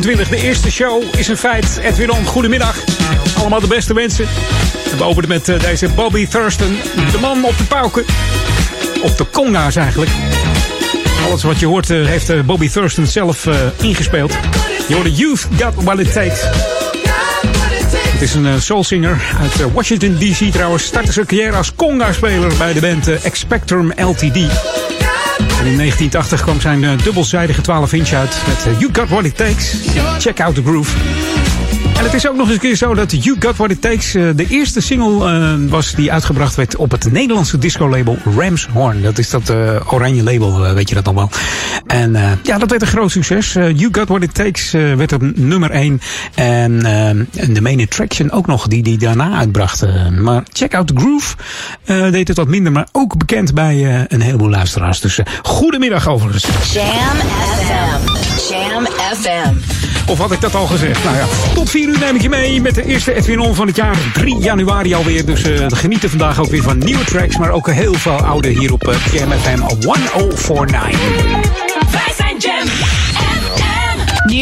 2021. De eerste show is een feit. Edwin goedemiddag. Allemaal de beste wensen. We openen met eh, deze Bobby Thurston. De man op de pauken. Op de conga's eigenlijk. Alles wat je hoort eh, heeft eh, Bobby Thurston zelf ingespeeld. Je hoort Youth Got What It Takes. Het is een soulsinger uit Washington D.C. trouwens. Startte zijn carrière als conga-speler bij de band Expectrum LTD. En in 1980 kwam zijn dubbelzijdige 12 inch uit met You Got What It Takes. Check out the groove. En het is ook nog eens een keer zo dat You Got What It Takes uh, de eerste single was die uitgebracht werd op het Nederlandse disco-label Ramshorn. Dat is dat oranje label, weet je dat nog wel. En ja, dat werd een groot succes. you Got What It Takes werd op nummer 1. En, en de main attraction ook nog, die die daarna uitbracht. maar Check Out The Groove deed het wat minder, maar ook bekend bij een heleboel luisteraars. Dus goedemiddag overigens. Jam FM. Jam FM. Of had ik dat al gezegd? Nou ja, tot 4 uur neem ik je mee met de eerste Edwin On van het jaar. 3 januari alweer. Dus uh, genieten vandaag ook weer van nieuwe tracks. Maar ook heel veel oude hier op uh, Jam FM 1049.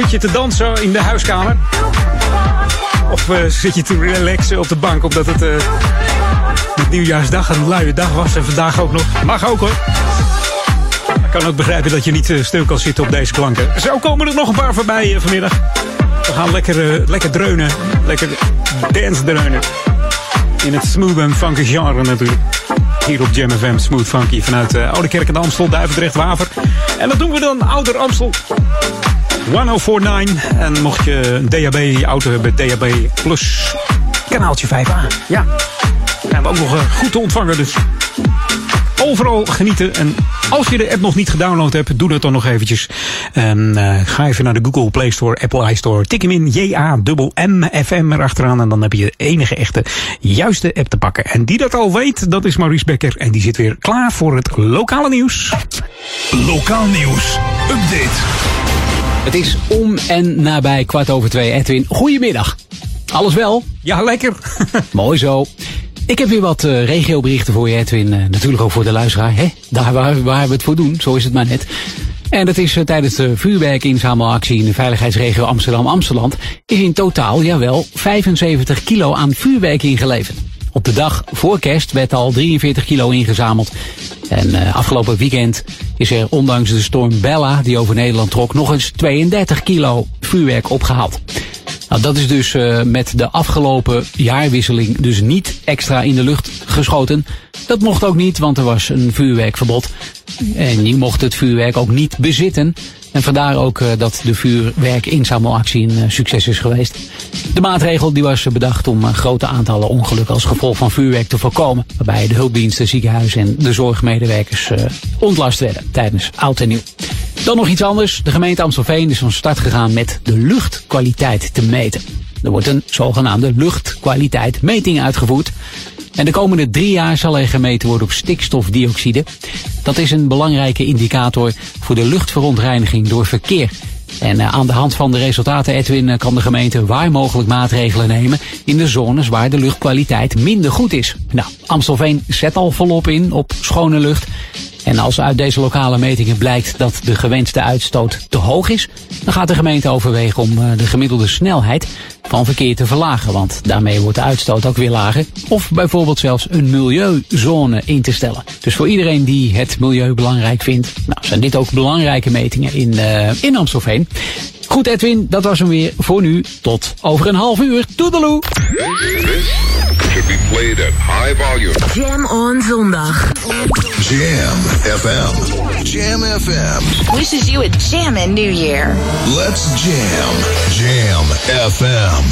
Zit je te dansen in de huiskamer? Of uh, zit je te relaxen op de bank omdat het uh, nieuwjaarsdag een luie dag was en vandaag ook nog? Mag ook hoor. Ik kan ook begrijpen dat je niet stil kan zitten op deze klanken. Zo komen er nog een paar voorbij vanmiddag. We gaan lekker, lekker dreunen. Lekker dance dreunen. In het smooth en funky genre natuurlijk. Hier op Jam FM, Smooth Funky. Vanuit Oude Kerk en Amstel, Duivendrecht, Waver. En dat doen we dan Ouder Amstel. 1049. En mocht je een DHB-auto hebben, DHB Plus, kanaaltje 5A. Ja, zijn we ook nog uh, goed te ontvangen dus. Overal genieten. En als je de app nog niet gedownload hebt, doe dat dan nog eventjes. En uh, ga even naar de Google Play Store, Apple iStore. Tik hem in J-A-M-M-F-M erachteraan. En dan heb je de enige echte juiste app te pakken. En die dat al weet, dat is Maurice Becker. En die zit weer klaar voor het lokale nieuws. Lokaal nieuws. Update. Het is om en nabij kwart over twee. Edwin, goedemiddag. Alles wel? Ja, lekker. Mooi zo. Ik heb weer wat uh, regioberichten voor je, Edwin. Uh, natuurlijk ook voor de luisteraar. Hè? Daar waar, waar we het voor doen, zo is het maar net. En dat is uh, tijdens de vuurwerkinzamelactie in de veiligheidsregio Amsterdam-Amsteland... is in totaal, jawel, 75 kilo aan vuurwerk ingeleverd. Op de dag voor kerst werd al 43 kilo ingezameld. En afgelopen weekend is er ondanks de storm Bella die over Nederland trok... nog eens 32 kilo vuurwerk opgehaald. Nou, dat is dus uh, met de afgelopen jaarwisseling dus niet extra in de lucht geschoten. Dat mocht ook niet, want er was een vuurwerkverbod. En je mocht het vuurwerk ook niet bezitten. En vandaar ook uh, dat de vuurwerkinzamelactie een uh, succes is geweest. De maatregel die was bedacht om grote aantallen ongelukken als gevolg van vuurwerk te voorkomen. Waarbij de hulpdiensten, ziekenhuizen en de zorgmedewerkers ontlast werden tijdens oud en nieuw. Dan nog iets anders. De gemeente Amstelveen is van start gegaan met de luchtkwaliteit te meten. Er wordt een zogenaamde luchtkwaliteitmeting uitgevoerd. En de komende drie jaar zal er gemeten worden op stikstofdioxide. Dat is een belangrijke indicator voor de luchtverontreiniging door verkeer. En aan de hand van de resultaten, Edwin, kan de gemeente waar mogelijk maatregelen nemen in de zones waar de luchtkwaliteit minder goed is. Nou, Amstelveen zet al volop in op schone lucht. En als uit deze lokale metingen blijkt dat de gewenste uitstoot te hoog is, dan gaat de gemeente overwegen om de gemiddelde snelheid van verkeer te verlagen. Want daarmee wordt de uitstoot ook weer lager. Of bijvoorbeeld zelfs een milieuzone in te stellen. Dus voor iedereen die het milieu belangrijk vindt, nou, zijn dit ook belangrijke metingen in, uh, in Amstelveen. Goed Edwin, dat was hem weer voor nu. Tot over een half uur. Toedeloe! should be played at high volume. Jam on zondag. Jam FM. Jam FM. Wishes you a jammin' new year. Let's jam. Jam FM.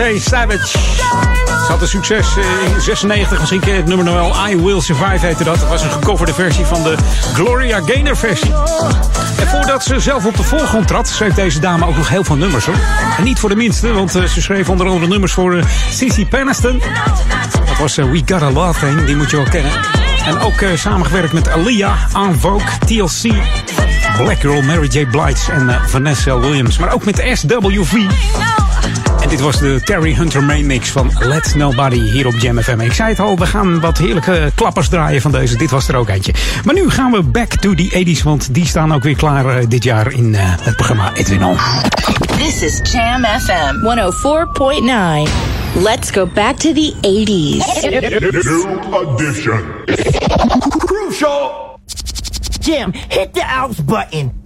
Shantae Savage. Ze had een succes in 96. Misschien ken je het nummer nog wel. I Will Survive heette dat. Dat was een gecoverde versie van de Gloria Gaynor versie. En voordat ze zelf op de voorgrond trad, schreef deze dame ook nog heel veel nummers hoor. En niet voor de minste, want eh, ze schreef onder andere nummers voor uh, Cici Peniston. Dat was We Got a Love Thing, die moet je wel kennen. En ook samengewerkt met Alia, Vogue, TLC, Black Girl, Mary J. Blige en Vanessa Williams. Maar ook met SWV. En dit was de Terry Hunter main mix van Let Nobody hier op Jam FM. Ik zei het al, we gaan wat heerlijke klappers draaien van deze. Dit was er ook eentje. Maar nu gaan we back to the 80s, want die staan ook weer klaar uh, dit jaar in uh, het programma Edwin On. This is Jam FM 104.9. Let's go back to the 80s. New edition. Crucial. Jam, hit the outs button.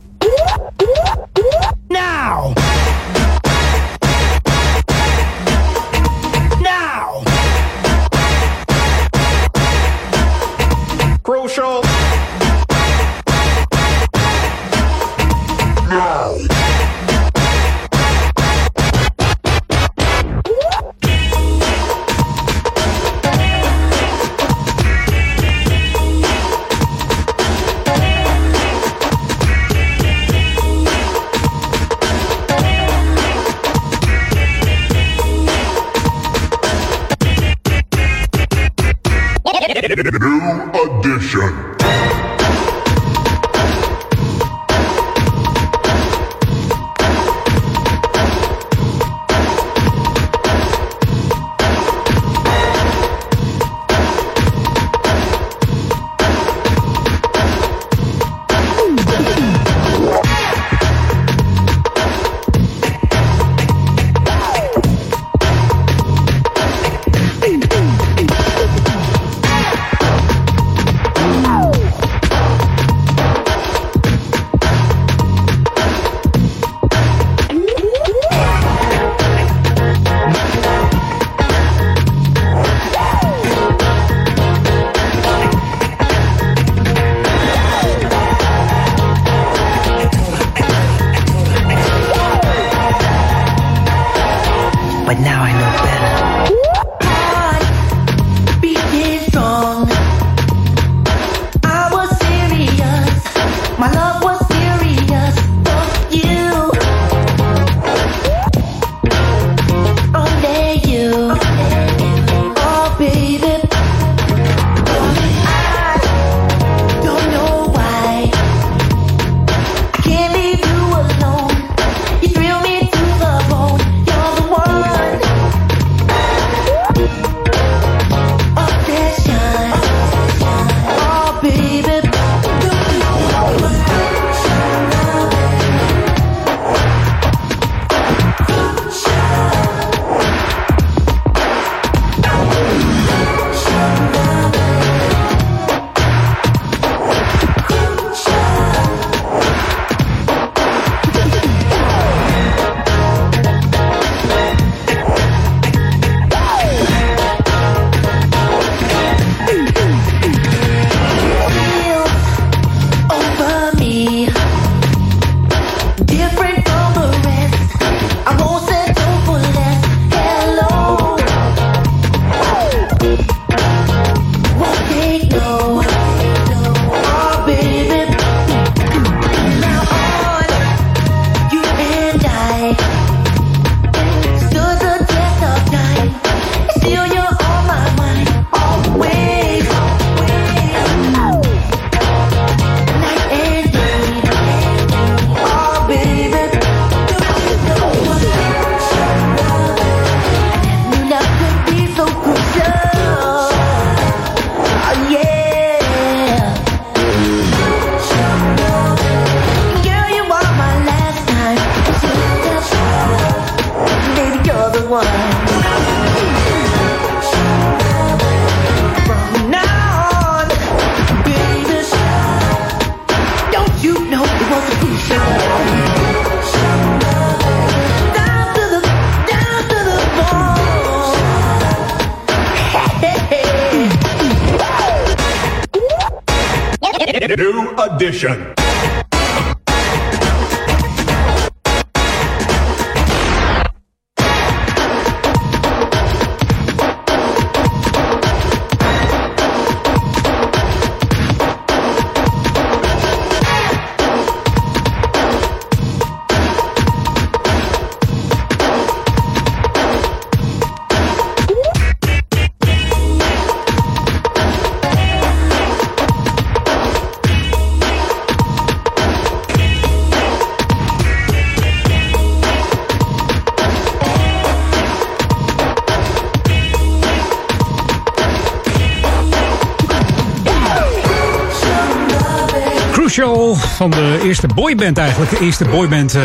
Van de eerste boyband eigenlijk. De eerste boyband uh,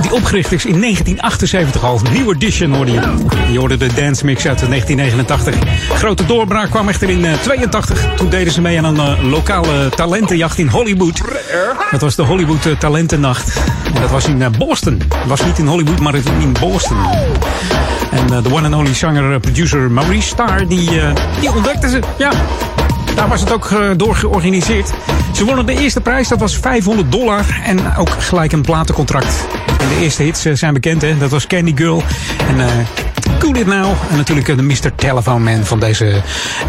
die opgericht is in 1978 al. Nieuwe edition hoorde je. Je hoorde de dance mix uit 1989. Grote doorbraak kwam echter in uh, 82. Toen deden ze mee aan een uh, lokale talentenjacht in Hollywood. Dat was de Hollywood Talentennacht. En dat was in Boston. Was niet in Hollywood, maar in Boston. En de one and only zanger-producer Maurice Starr, die, die ontdekte ze. Ja, daar was het ook uh, door georganiseerd. Ze wonnen de eerste prijs, dat was 500 dollar. En ook gelijk een platencontract. En de eerste hits uh, zijn bekend, hè? Dat was Candy Girl en uh, Cool It Now. En natuurlijk de Mr. Telephone Man van deze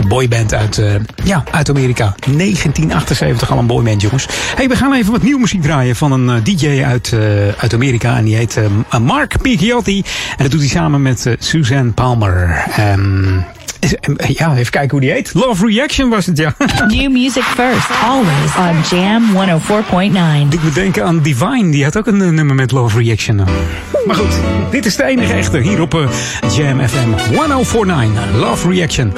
boyband uit, ja, uit Amerika. 1978 al een boyband, jongens. Hey, we gaan even wat nieuwe muziek draaien van een DJ uit, uit Amerika. En die heet Mark Picchiotti. En dat doet hij samen met Suzanne Palmer. Um, ja, even kijken hoe die heet. Love Reaction was het, ja. New music first, always on Jam 104.9. Doet me denken aan Divine, die had ook een uh, nummer met Love Reaction. Maar goed, dit is de enige echte hier op uh, Jam FM 1049. Love Reaction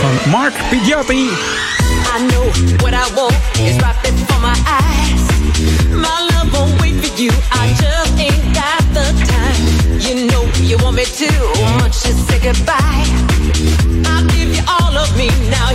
van Mark Pidgeotty. I know what I want is right before my eyes. My love won't wait for you, I just ain't got the time. You know you want me too much to say goodbye. Me, now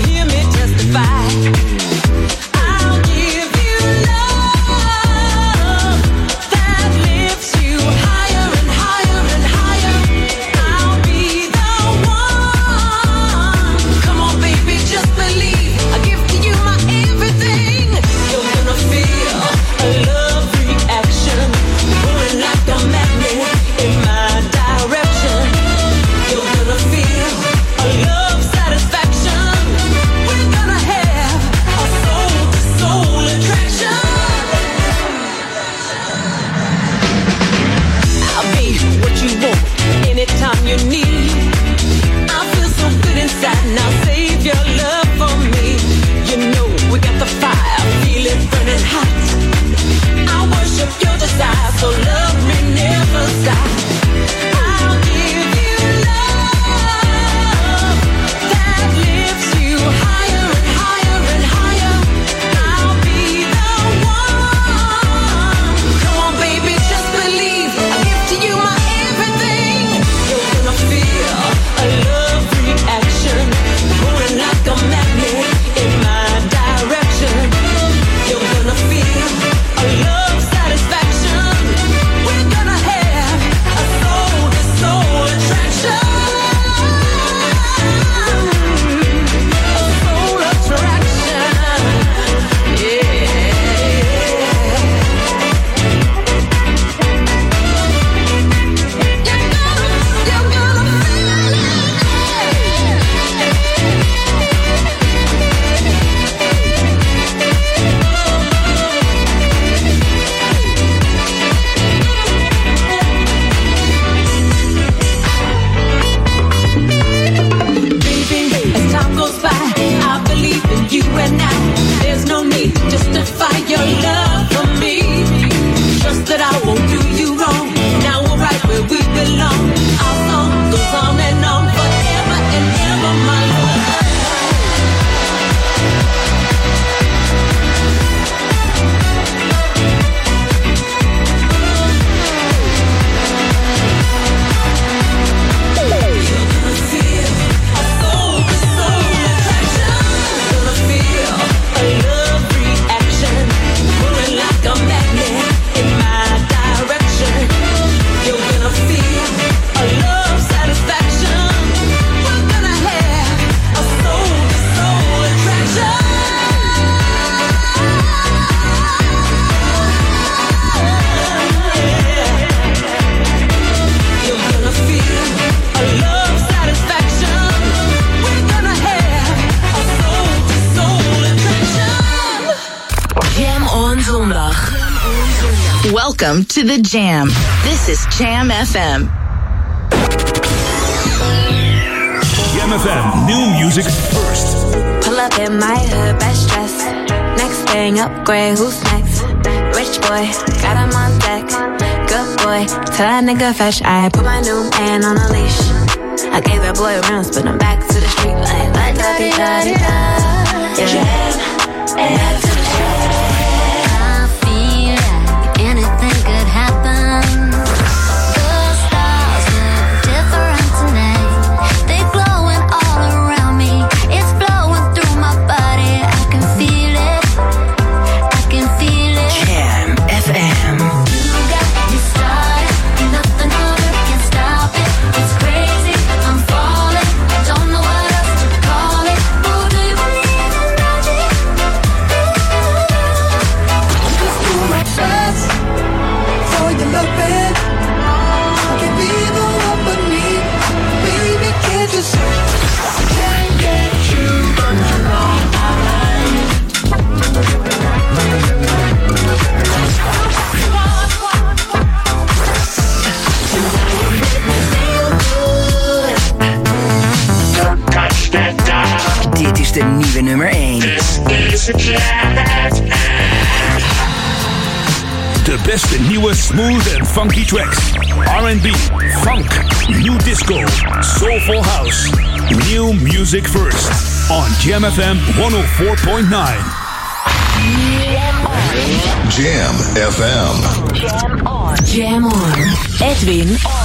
to the Jam. This is Jam FM. Jam FM, new music first. Pull up in my hood, best dress. Next thing, upgrade, who's next? Rich boy, got him on deck. Good boy, tell that nigga fetch. I put my new man on a leash. I gave that boy rounds, but I'm back to the street like la da di da di da. Yeah. Back to De beste nieuwe smooth en funky tracks. R&B, funk, new disco, soulful house. New music first. On Jam FM 104.9. Jam FM. Jam on. Jam on. Edwin on.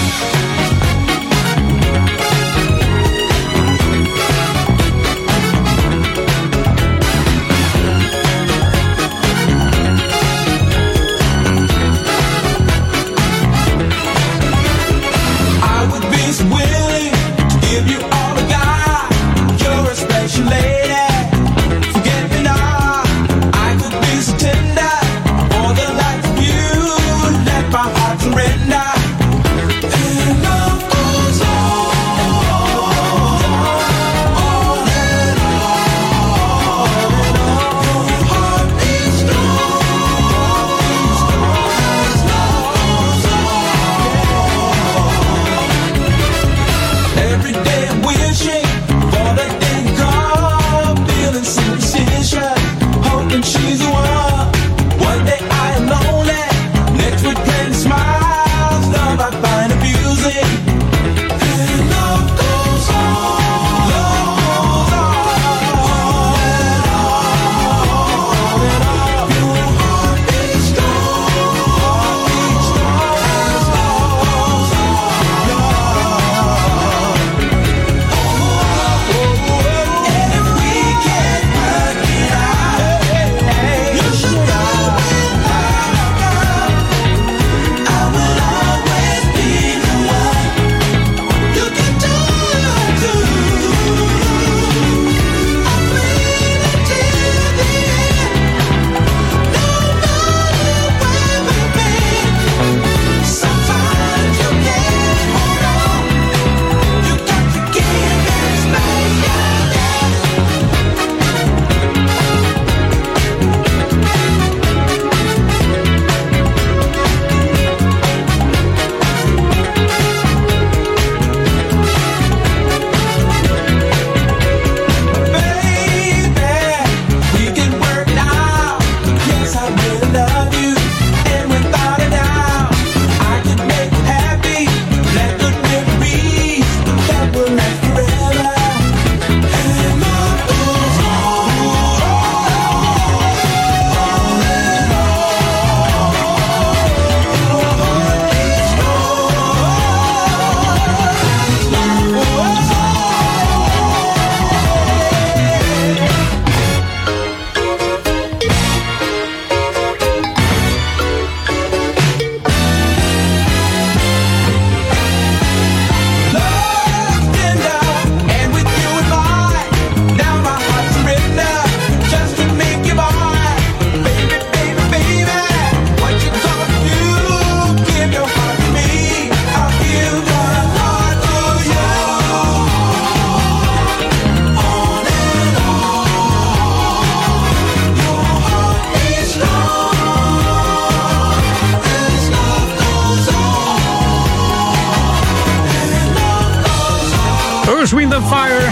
Earth, Wind and Fire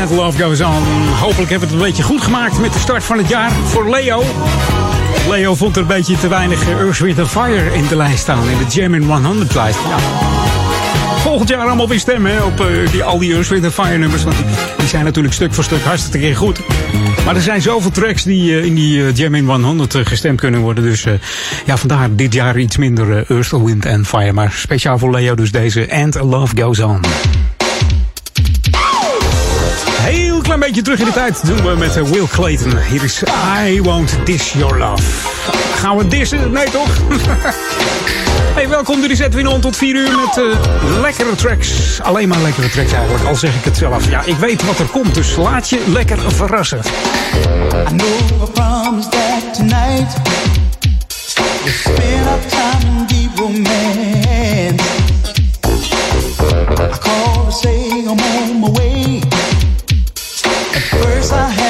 and Love Goes On. Hopelijk hebben we het een beetje goed gemaakt met de start van het jaar voor Leo. Leo vond er een beetje te weinig Earth, Wind and Fire in de lijst staan. In de Jam in 100 lijst. Volgend jaar allemaal weer stemmen op eh, die, al die Earth, Wind and Fire nummers. Want die, zijn natuurlijk stuk voor stuk hartstikke goed. Maar er zijn zoveel tracks die eh, in die eh, Jam in 100 eh, gestemd kunnen worden. Dus eh, ja, vandaar dit jaar iets minder eh, Earth, Wind and Fire. Maar speciaal voor Leo dus deze And Love Goes On. Klein beetje terug in de tijd doen we met eh, Will Clayton. Hier is I Won't Dish Your Love. Gaan we dissen? Nee toch? Hey, welkom, dit is Edwin tot 4 uur met eh, lekkere tracks. Alleen maar lekkere tracks eigenlijk, al zeg ik het zelf. Ja, ik weet wat er komt, dus laat je lekker verrassen. I know tonight time. I called to say I'm on my way. At first I had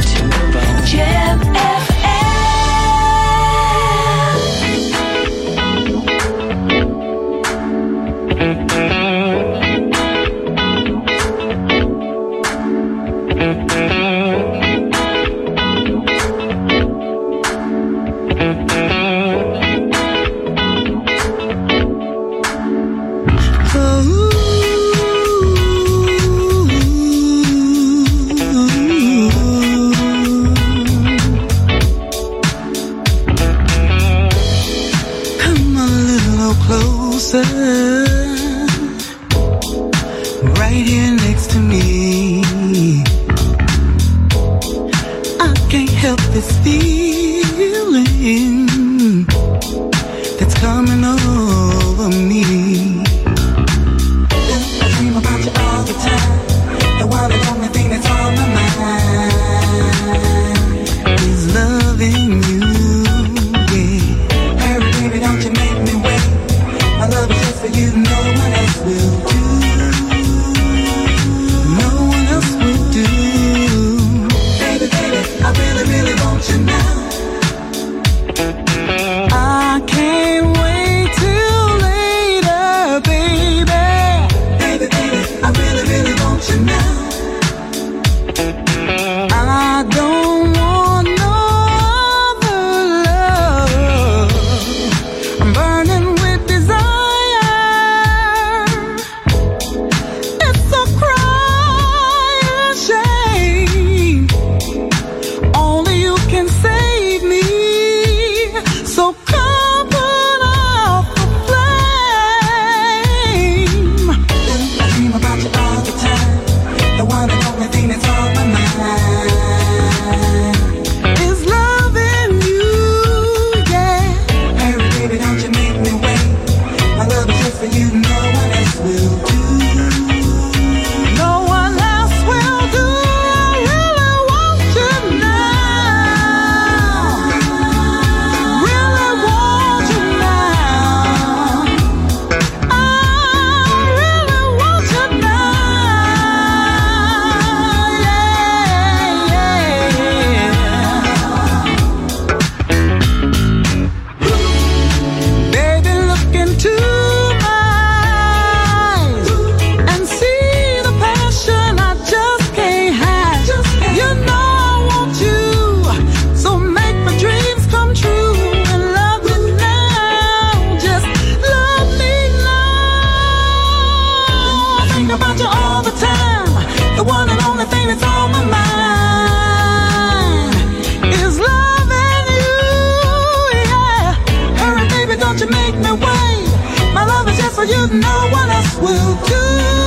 is just for you. No one else will do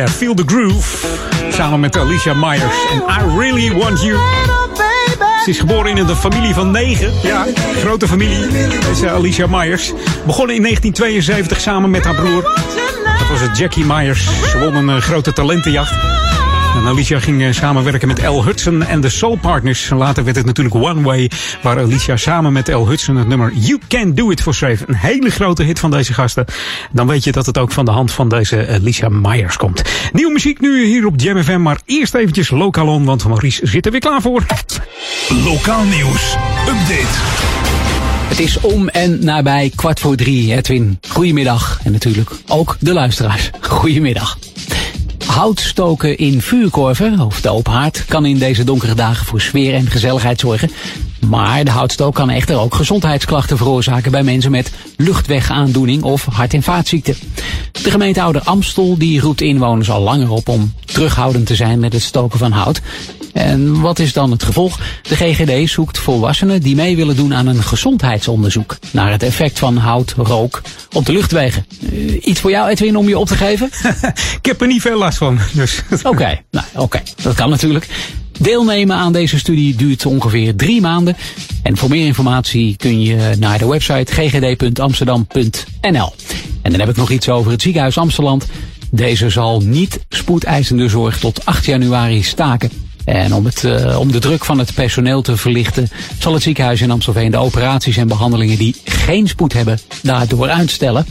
yeah, Feel the Groove. Samen met Alicia Myers. En I Really Want You. Ze is geboren in een familie van negen. Ja, grote familie. Deze Alicia Myers. Begonnen in 1972 samen met haar broer. Dat was het Jackie Myers. Ze won een eh, grote talentenjacht. En Alicia ging eh, samenwerken met L. Hudson en de Soul Partners. Later werd het natuurlijk One Way, waar Alicia samen met L. Hudson het nummer You Can Do It voor schreef. Een hele grote hit van deze gasten. Dan weet je dat het ook van de hand van deze Alicia Myers komt. Nieuwe muziek nu hier op Jam FM, maar eerst eventjes lokaal on, want Maurice zit er weer klaar voor. Lokaal nieuws. Update. Het is om en nabij kwart voor drie, Edwin. Goedemiddag. En natuurlijk ook de luisteraars. Goedemiddag. Hout stoken in vuurkorven, of de open haard, kan in deze donkere dagen voor sfeer en gezelligheid zorgen. Maar de houtstook kan echter ook gezondheidsklachten veroorzaken bij mensen met luchtwegaandoening of hart- en vaatziekten. De gemeente Ouder Amstel die roept inwoners al langer op om terughoudend te zijn met het stoken van hout. En wat is dan het gevolg? De GGD zoekt volwassenen die mee willen doen aan een gezondheidsonderzoek naar het effect van hout, rook op de luchtwegen. Eh, iets voor jou, Edwin, om je op te geven? Ik heb er niet veel last van. Dus. Oké, nou, oké, dat kan natuurlijk. Deelnemen aan deze studie duurt ongeveer drie maanden. En voor meer informatie kun je naar de website ggd.amsterdam.nl. En dan heb ik nog iets over het ziekenhuis Amsterdam. Deze zal niet spoedeisende zorg tot 8 januari staken. En om, het, uh, om de druk van het personeel te verlichten, zal het ziekenhuis in Amstelveen de operaties en behandelingen die geen spoed hebben, daardoor uitstellen.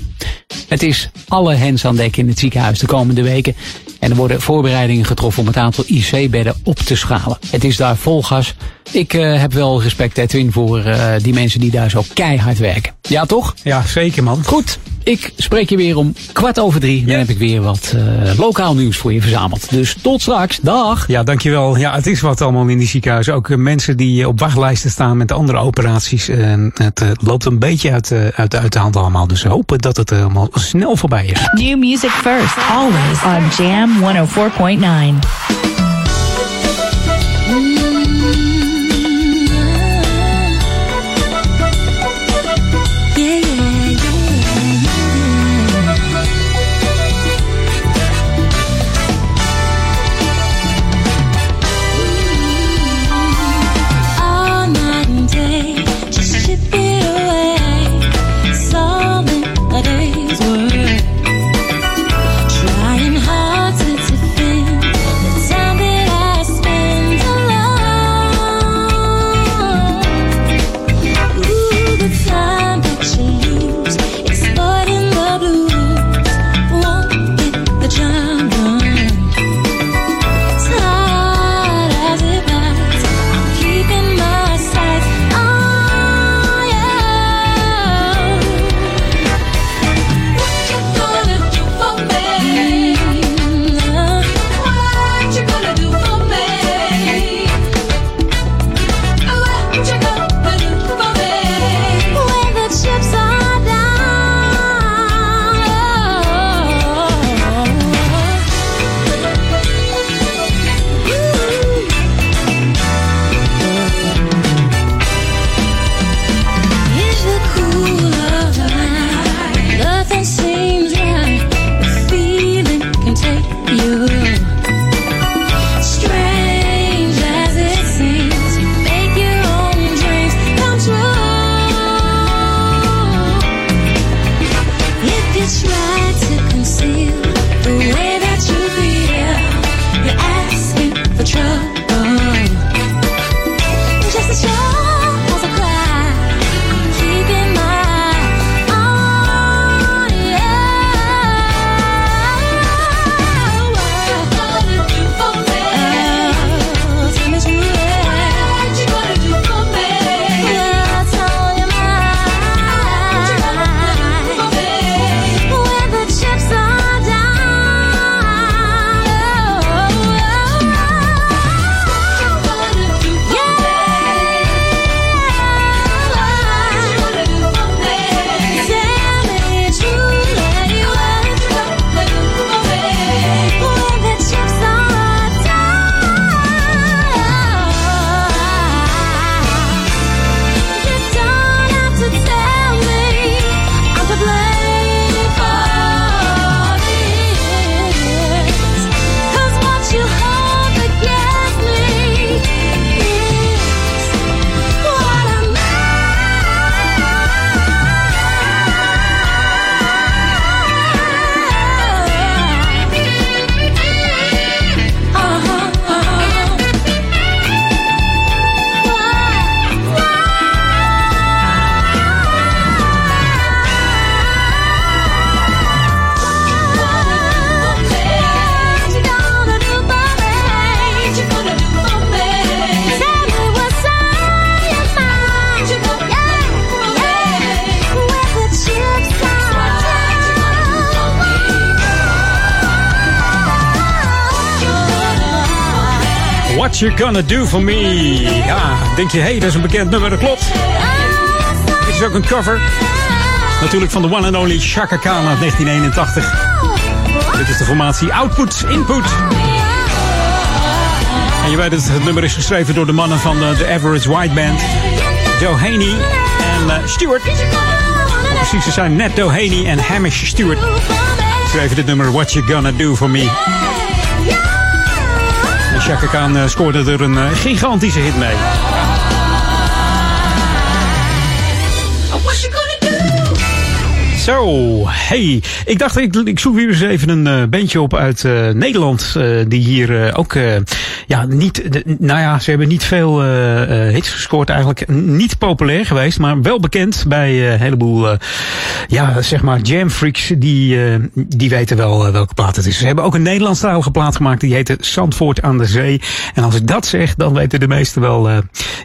Het is alle hens aan dek in het ziekenhuis de komende weken. En er worden voorbereidingen getroffen om het aantal IC-bedden op te schalen. Het is daar vol gas. Ik uh, heb wel respect, Edwin, voor uh, die mensen die daar zo keihard werken. Ja, toch? Ja, zeker man. Goed, ik spreek je weer om kwart over drie. Dan heb ik weer wat uh, lokaal nieuws voor je verzameld. Dus tot straks. Dag. Ja, dankjewel. Ja, het is wat allemaal in die ziekenhuizen. Ook mensen die op wachtlijsten staan met andere operaties. het loopt een beetje uit, uit, uit de hand allemaal. Dus we hopen dat het allemaal snel voorbij is. New music first, always on Jam 104.9. What You Gonna Do For Me. Ja, denk je, hé, hey, dat is een bekend nummer, dat klopt. Dit is ook een cover. Natuurlijk van de one and only Chaka Khan uit 1981. Dit is de formatie Output Input. En je weet het, het nummer is geschreven door de mannen van de, de Average White Band. Joe Haney en Stewart. Om precies te zijn, Ned Doheny en Hamish Stewart. Schreven dit nummer What You Gonna Do For Me. Chaka Khan uh, scoorde er een uh, gigantische hit mee. Zo, hey. Ik dacht, ik, ik zoek weer eens even een eh, bandje op uit eh, Nederland. eh, die hier eh, ook, eh, ja, niet, nou ja, ze hebben niet veel eh, eh, hits gescoord eigenlijk. Niet populair geweest, maar wel bekend bij eh, een heleboel, eh, ja, zeg maar, jam freaks. Die, eh, die weten wel eh, welke plaat het is. Ze hebben ook een Nederlandstalige plaat gemaakt. Die heette Zandvoort aan de Zee. En als ik dat zeg, dan weten de meesten wel, eh,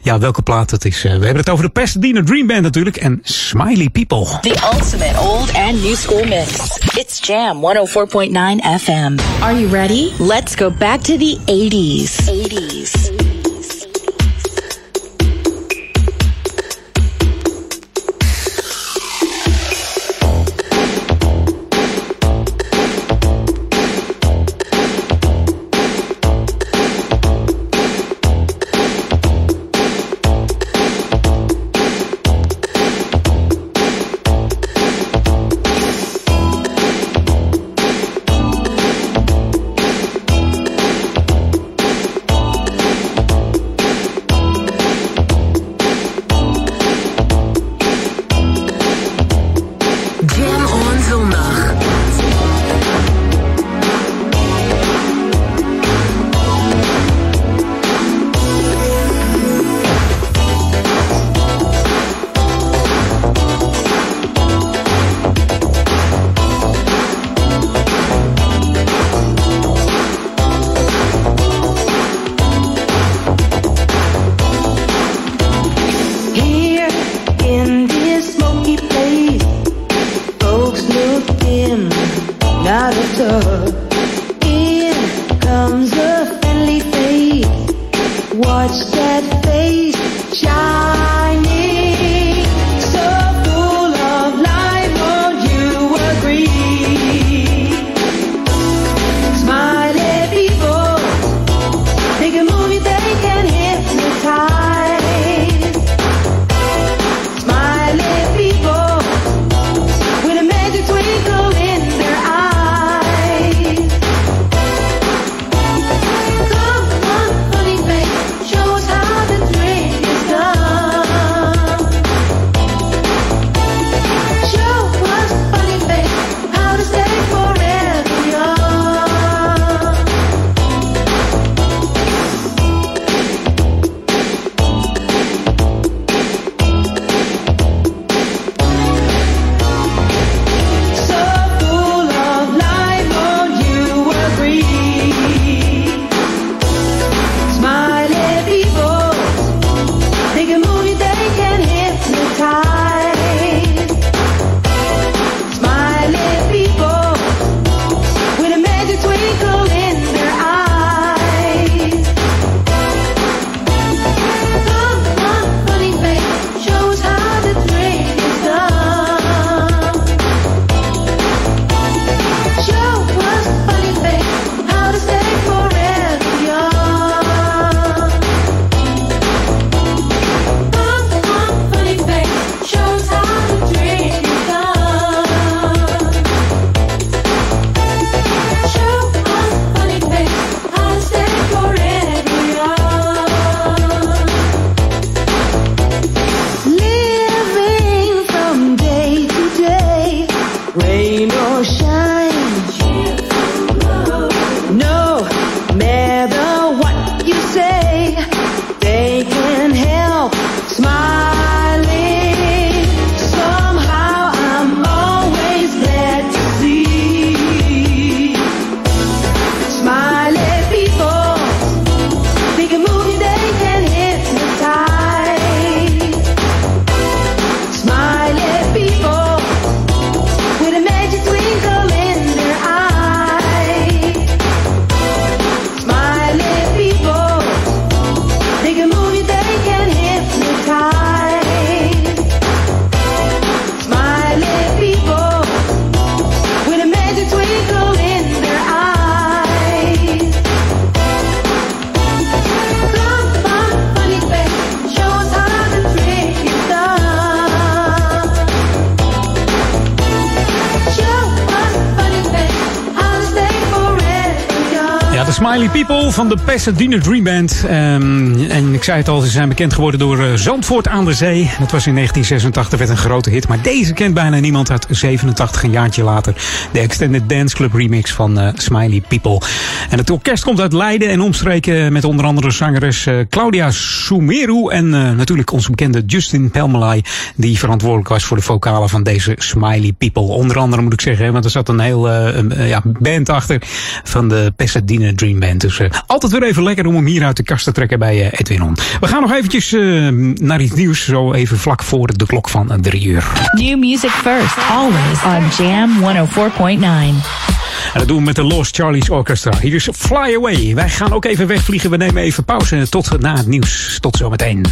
ja, welke plaat het is. We hebben het over de Pasadena Dream Band natuurlijk. En Smiley People. The ultimate old and new school mix. It's Jam 104.9 FM. Are you ready? Let's go back to the 80s. 80s. Van de Pasadena Dream Band. Ehm, en ik zei het al, ze zijn bekend geworden door uh, Zandvoort aan de Zee. Dat was in 1986, werd een grote hit. Maar deze kent bijna niemand uit 87, een jaartje later. De Extended Dance Club remix van uh, Smiley People. En het orkest komt uit Leiden en omstreken met onder andere zangeres uh, Claudia Sumeru. En natuurlijk onze bekende Justin Pelmelay, die verantwoordelijk was voor de vocalen van deze Smiley People. Onder andere moet ik zeggen, want er zat een heel ja, band achter van de Pasadena Dream Band. Dus uh, altijd weer even lekker om hem hier uit de kast te trekken bij uh, Edwin On. We gaan nog eventjes uh, naar iets nieuws, zo even vlak voor de klok van drie uur. New music first, always on Jam 104.9. En dat doen we met de Lost Charlie's Orchestra. Hier is Fly Away. Wij gaan ook even wegvliegen. We nemen even pauze. Tot na het nieuws. Tot zometeen.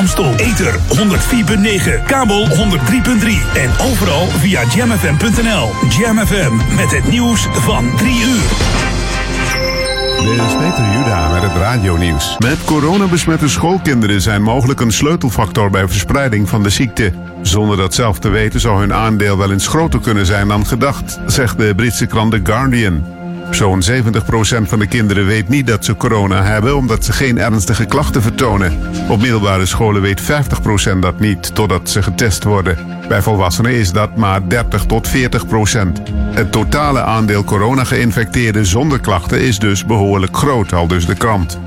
Amstel. Ether 104.9, kabel 103.3 en overal via jamfm.nl. Jam FM met het nieuws van 3 uur. Dit is Peter Juda met het radionieuws. Met coronabesmette schoolkinderen zijn mogelijk een sleutelfactor bij verspreiding van de ziekte. Zonder dat zelf te weten zou hun aandeel wel eens groter kunnen zijn dan gedacht, zegt de Britse krant The Guardian. Zo'n 70% van de kinderen weet niet dat ze corona hebben omdat ze geen ernstige klachten vertonen. Op middelbare scholen weet 50% dat niet totdat ze getest worden. Bij volwassenen is dat maar 30 tot 40 procent. Het totale aandeel corona-geïnfecteerden zonder klachten is dus behoorlijk groot, al dus de krant.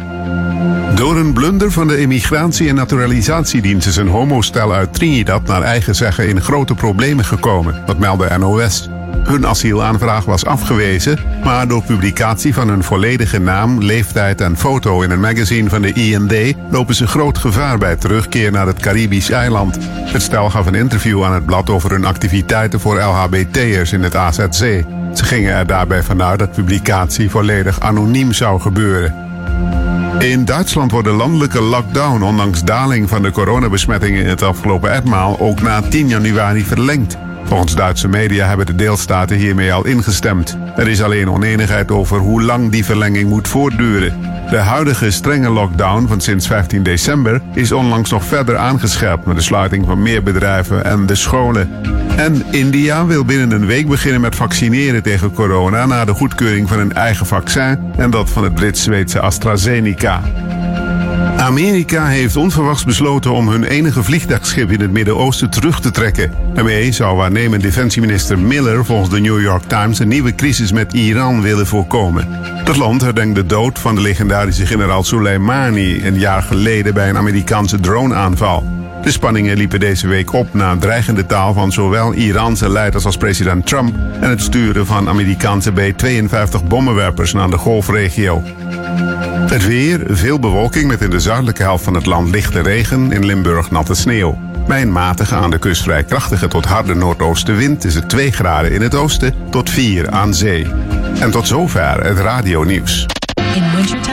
Door een blunder van de Immigratie- en Naturalisatiedienst is een homostel uit Trinidad naar eigen zeggen in grote problemen gekomen. Dat meldde NOS. Hun asielaanvraag was afgewezen, maar door publicatie van hun volledige naam, leeftijd en foto in een magazine van de IND lopen ze groot gevaar bij terugkeer naar het Caribisch eiland. Het stel gaf een interview aan het blad over hun activiteiten voor LHBT'ers in het AZC. Ze gingen er daarbij vanuit dat publicatie volledig anoniem zou gebeuren. In Duitsland wordt de landelijke lockdown, ondanks daling van de coronabesmettingen in het afgelopen etmaal, ook na 10 januari verlengd. Volgens Duitse media hebben de deelstaten hiermee al ingestemd. Er is alleen oneenigheid over hoe lang die verlenging moet voortduren. De huidige strenge lockdown van sinds 15 december is onlangs nog verder aangescherpt met de sluiting van meer bedrijven en de scholen. En India wil binnen een week beginnen met vaccineren tegen corona na de goedkeuring van een eigen vaccin en dat van het Brits-Zweedse AstraZeneca. Amerika heeft onverwachts besloten om hun enige vliegtuigschip in het Midden-Oosten terug te trekken. Daarmee zou waarnemend defensieminister Miller volgens de New York Times een nieuwe crisis met Iran willen voorkomen. Dat land herdenkt de dood van de legendarische generaal Soleimani een jaar geleden bij een Amerikaanse droneaanval. De spanningen liepen deze week op na dreigende taal van zowel Iraanse leiders als president Trump en het sturen van Amerikaanse B-52 bommenwerpers naar de golfregio. Het weer, veel bewolking met in de zuidelijke helft van het land lichte regen, in Limburg natte sneeuw. Bij een matige aan de kust vrij krachtige tot harde noordoostenwind is het 2 graden in het oosten tot 4 aan zee. En tot zover het radionieuws. In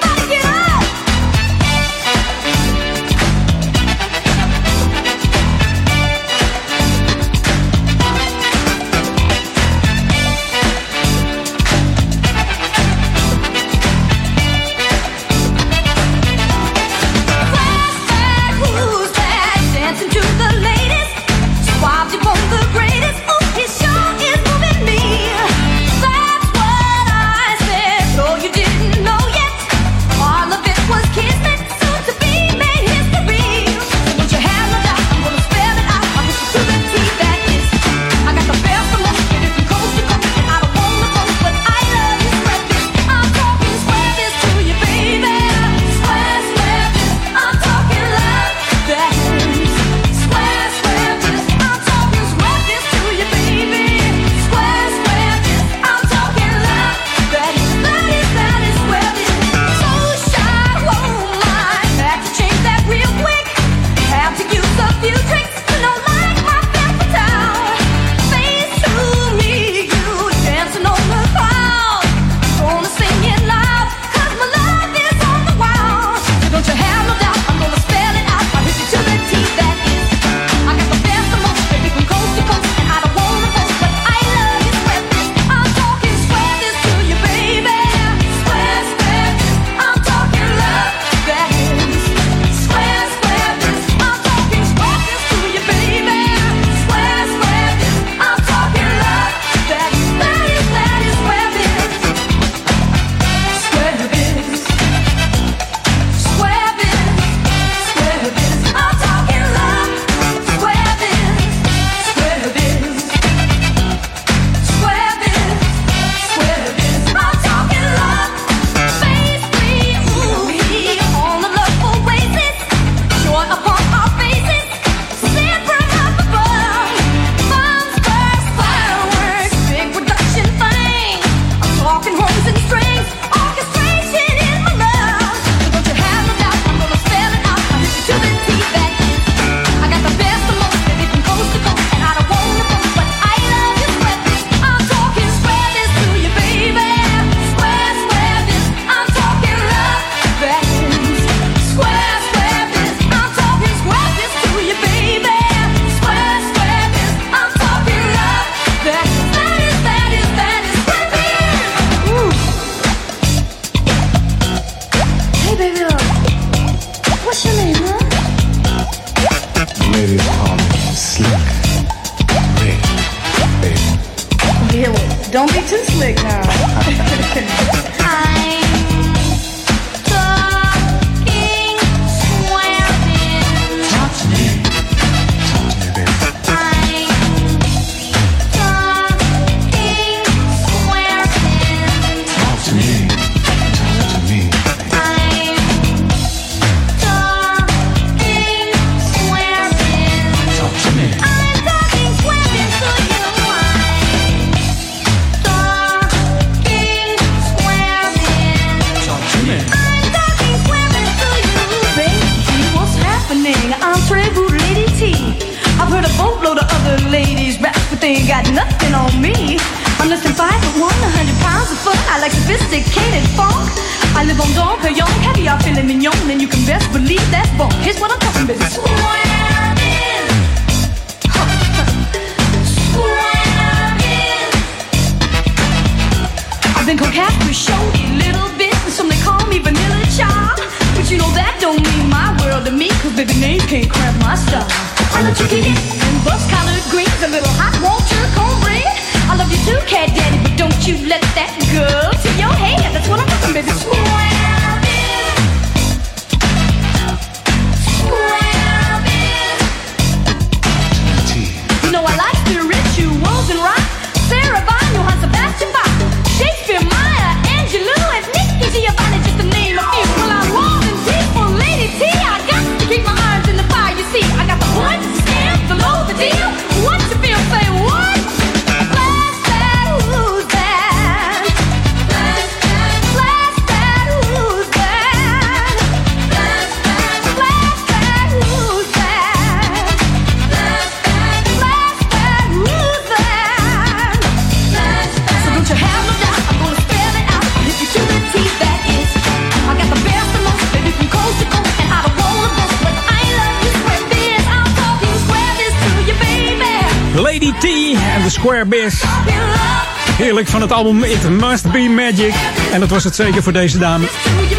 Van het album It Must Be Magic. En dat was het zeker voor deze dame.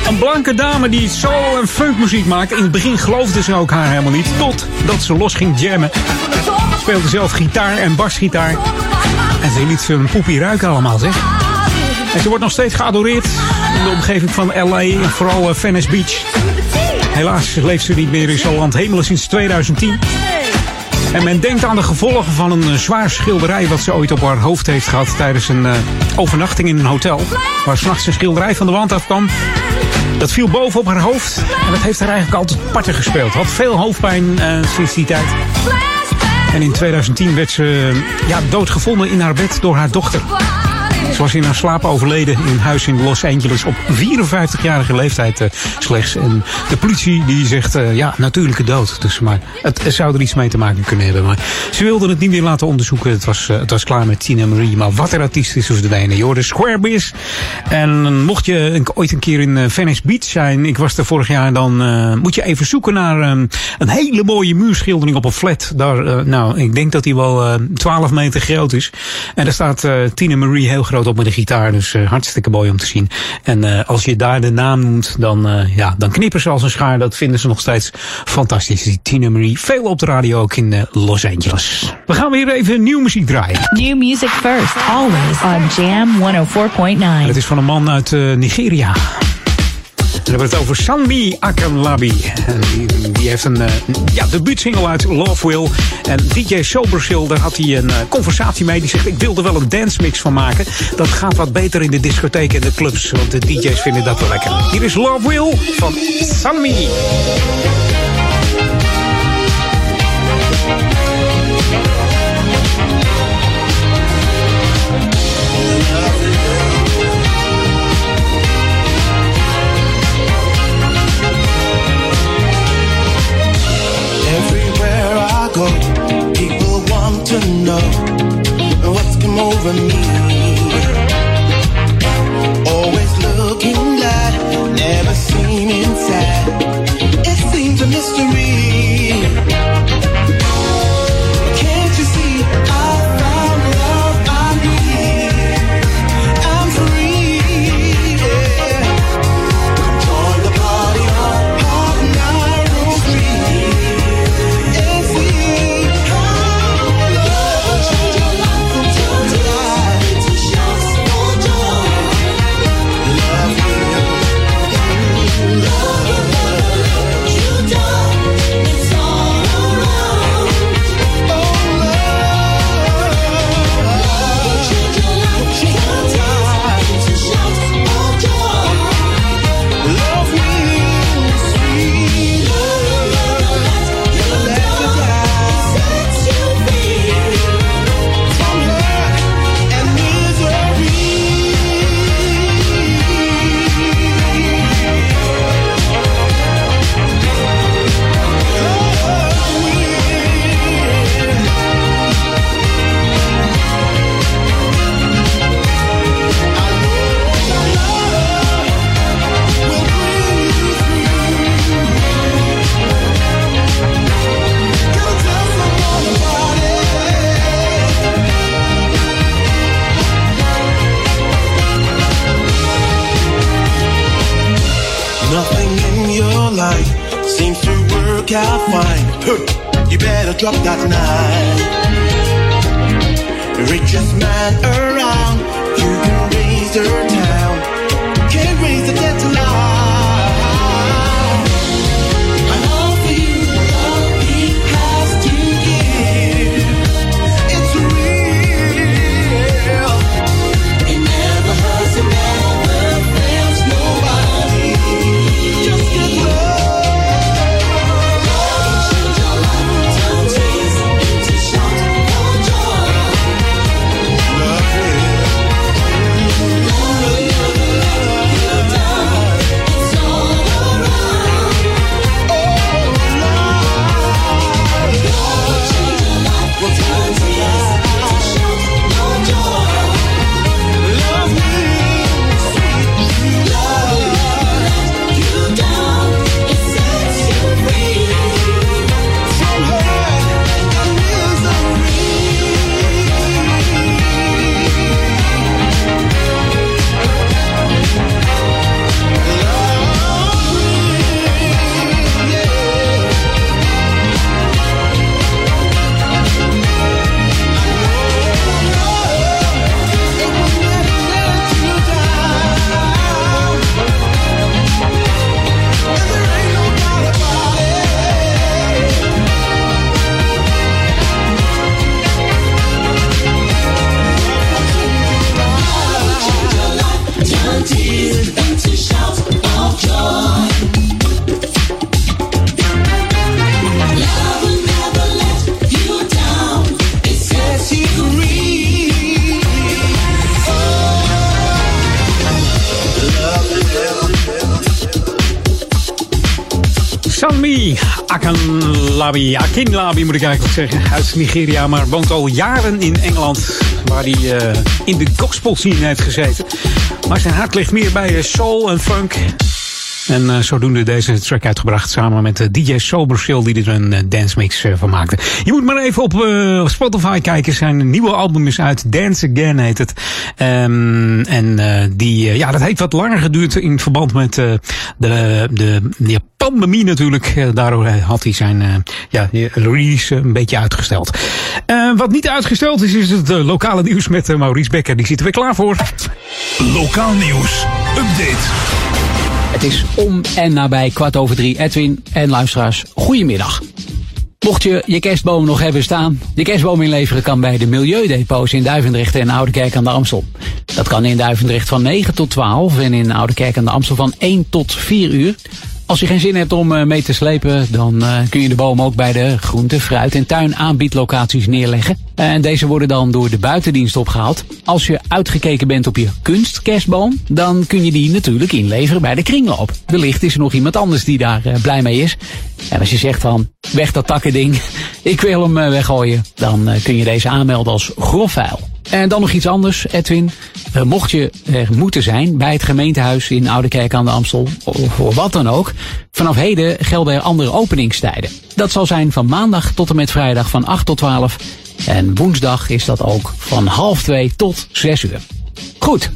Een blanke dame die soul en funkmuziek maakt. In het begin geloofde ze ook haar helemaal niet. Totdat ze los ging jammen. Speelde zelf gitaar en basgitaar. En ze liet ze een poepie ruiken allemaal, zeg. En ze wordt nog steeds geadoreerd in de omgeving van LA en vooral eh, Venice Beach. Helaas leeft ze niet meer in zo'n land sinds 2010. En men denkt aan de gevolgen van een eh, zwaar schilderij wat ze ooit op haar hoofd heeft gehad tijdens een eh, overnachting in een hotel. Waar s'nachts een schilderij van de wand afkwam. Dat viel boven op haar hoofd en dat heeft haar eigenlijk altijd parten gespeeld. Had veel hoofdpijn eh, sinds die tijd. En in 2010 werd ze ja, doodgevonden in haar bed door haar dochter. Ze was in haar slaap overleden in huis in Los Angeles op 54-jarige leeftijd eh, slechts. En de politie die zegt, eh, ja, natuurlijke dood. Dus, maar het, zou er iets mee te maken kunnen hebben. Maar ze wilden het niet meer laten onderzoeken. Het was, eh, het was klaar met Tina Marie. Maar wat er artiest is, hoefde de joh, de Square Biz. En mocht je ooit een keer in Venice Beach zijn, ik was er vorig jaar, dan moet je even zoeken naar eh, een hele mooie muurschildering op een flat. Daar, nou, ik denk dat die wel eh 12 meter groot is. En daar staat Tina Marie heel groot op met de gitaar. Dus eh, hartstikke mooi om te zien. En eh, als je daar de naam noemt, dan, eh, ja, dan knippen ze als een schaar. Dat vinden ze nog steeds fantastisch. Die Tina Marie, veel op de radio ook in Los Angeles. We gaan weer even nieuw muziek draaien. New music first, always on Jam 104.9. Het is van een man uit Nigeria. Dan hebben we het over Sanmi Akanlabi. Die, heeft een uh, ja, debuutsingle uit Love Will. En DJ Sobersil, daar had hij een uh, conversatie mee. Die zegt, ik wil er wel een dance mix van maken. Dat gaat wat beter in de discotheken en de clubs. Want de DJ's vinden dat wel lekker. Hier is Love Will van Sanmi. Moet ik eigenlijk zeggen, uit Nigeria, maar woont al jaren in Engeland, waar hij eh, in de gospel scene heeft gezeten. Maar zijn hart ligt meer bij eh, soul en funk. En eh, zodoende deze track uitgebracht samen met eh, DJ Sobershill die er een eh, dance mix van maakte. Je moet maar even op Spotify kijken. Zijn nieuwe album is uit. Dance Again heet het. Ehm, en die, ja, dat heeft wat langer geduurd in verband met de, de, de pandemie natuurlijk. Daardoor had hij zijn ja, release een beetje uitgesteld. Wat niet uitgesteld is, is het lokale nieuws met Maurice Becker. Die zit er weer klaar voor. Lokaal nieuws. Update. Het is om en nabij kwart over drie. Edwin en luisteraars, goedemiddag. Mocht je je kerstboom nog hebben staan, je kerstboom inleveren kan bij de Milieudepots in Duivendrecht en Oudekerk aan de Amstel. Dat kan in Duivendrecht van 9 tot 12 en in Oudekerk aan de Amstel van 1 tot 4 uur. Als je geen zin hebt om eh, mee te slepen, dan eh, kun je de boom ook bij de groente, fruit en tuin aanbiedlocaties neerleggen. En deze worden dan door de buitendienst opgehaald. Als je uitgekeken bent op je kunstkerstboom, dan kun je die natuurlijk inleveren bij de kringloop. Wellicht is er nog iemand anders die daar eh, blij mee is. En als je zegt van, weg dat takkending, ik wil hem weggooien, dan kun je deze aanmelden als grofvuil. En dan nog iets anders, Edwin. Eh, mocht je er moeten zijn bij het gemeentehuis in Oudekerk aan de Amstel, of voor wat dan ook, vanaf heden gelden er andere openingstijden. Dat zal zijn van maandag tot en met vrijdag van 8 tot 12. En woensdag is dat ook van half 2 tot 6 uur. Goed,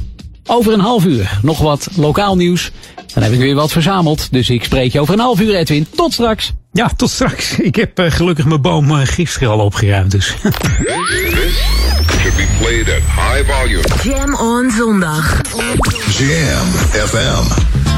over een half uur nog wat lokaal nieuws. Dan heb ik weer wat verzameld, dus ik spreek je over een half uur, Edwin. Tot straks. Ja, tot straks. Ik heb eh, gelukkig mijn boom eh, gisteren al opgeruimd, dus. Should be played at high volume. Jam on zondag. Jam FM.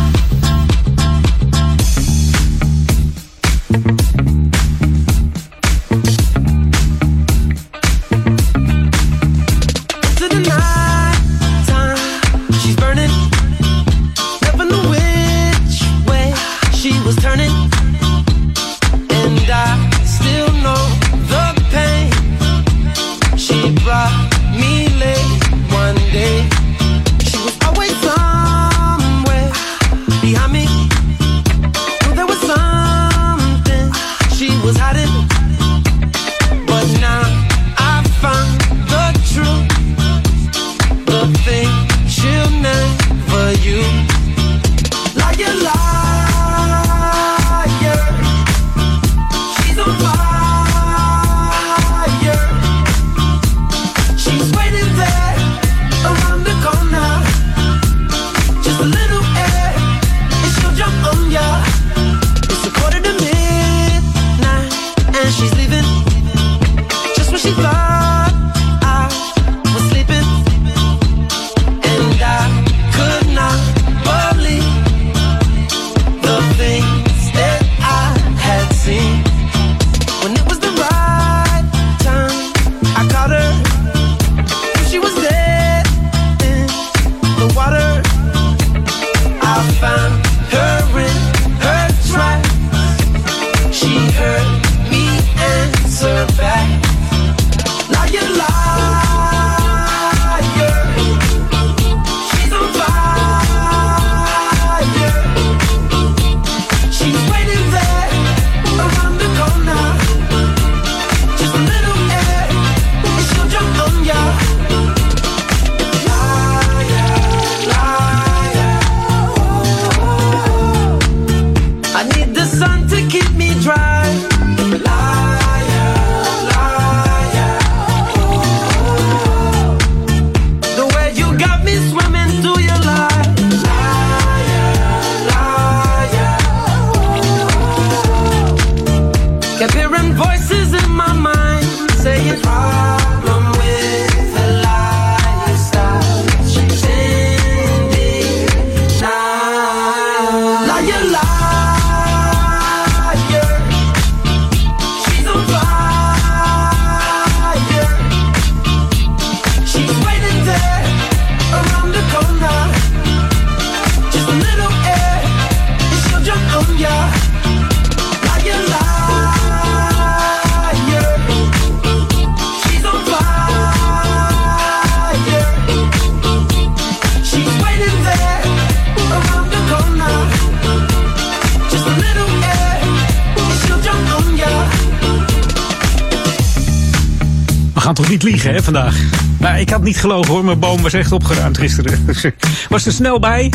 Hè, vandaag? Nou, ik had niet gelogen hoor. Mijn boom was echt opgeruimd gisteren. Was er snel bij.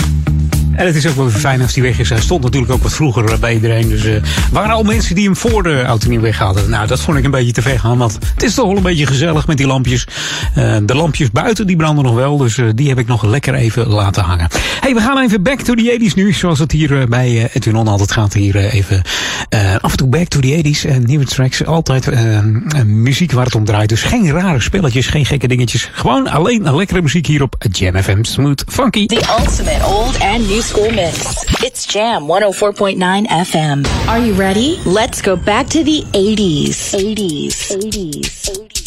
En het is ook wel fijn als die weg is. Hij stond natuurlijk ook wat vroeger bij iedereen. Dus er waren al mensen die hem voor de auto niet weg hadden. Nou, dat vond ik een beetje te ver gaan. Want het is toch wel een beetje gezellig met die lampjes. Eh, de lampjes buiten, die branden nog wel. Dus eh, die heb ik nog lekker even laten hangen. hey, we gaan even back to the 80s nu. Zoals het hier bij Edwin On altijd gaat. Hier even af en toe back to the 80s. En nieuwe tracks. Altijd muziek waar het om draait. Dus geen rare spelletjes, geen gekke dingetjes. Gewoon alleen een lekkere muziek hier op Jam FM. Smooth, funky. The ultimate old and new school mix. It's Jam 104.9 FM. Are you ready? Let's go back to the 80s. 80s. 80s. 80s.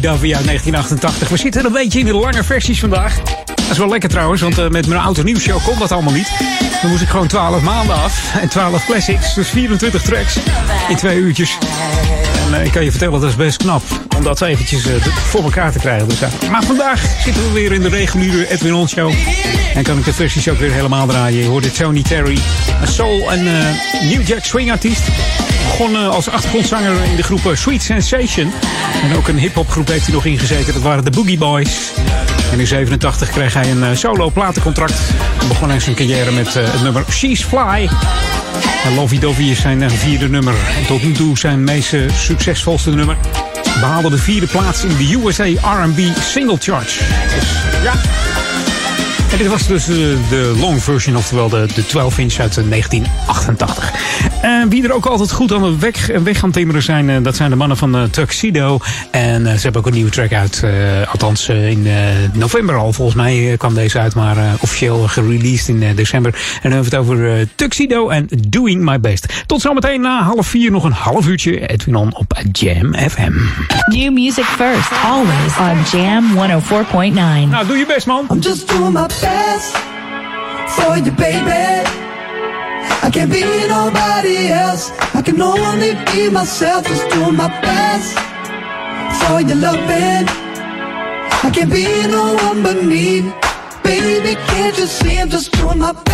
Lovey uit 1988. We zitten een beetje in de lange versies vandaag. Dat is wel lekker trouwens, want eh, met mijn auto nieuwsshow kon dat allemaal niet. Dan moest ik gewoon 12 maanden af en 12 classics, dus 24 tracks in twee uurtjes. En eh, ik kan je vertellen, dat is best knap om dat eventjes eh, voor elkaar te krijgen. Dus, maar vandaag zitten we weer in de reguliere Edwin On Show. En kan ik de versies ook weer helemaal draaien. Je hoorde Tony Terry, een soul- en New Jack Swing artiest. Begon eh, als achtergrondzanger in de groep Sweet Sensation. En ook een hip-hop groep heeft hij nog ingezeten. Dat waren de Boogie Boys. En in 87 kreeg hij een eh, solo platencontract. En begon hij zijn carrière met eh, het nummer She's Fly. En Lovey Dovey is zijn eh, vierde nummer. En tot nu toe zijn meest succesvolste nummer. Behaalde de vierde plaats in de USA R&B Single Chart. Dus ja, en dit was dus de long version, oftewel de, de 12 inch uit eh, 1988. En wie er ook altijd goed aan de weg, weg aan het timmeren zijn, eh, dat zijn de mannen van eh, Tuxedo. En eh, ze hebben ook een nieuwe track uit, althans in november al. Volgens mij kwam deze uit, maar officieel gereleased in december. En dan hebben we het over Tuxedo en Doing My Best. Tot zometeen na half vier, nog een half uurtje. Edwin On op Jam FM. New music first, always on Jam 104.9. Nou, doe je best, man. I'm just doing my best for you, baby. I can't be nobody else. I can only be myself. Just doing my best for your loving. I can't be no one but me. Baby, can't you see I'm just doing my best?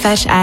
FSR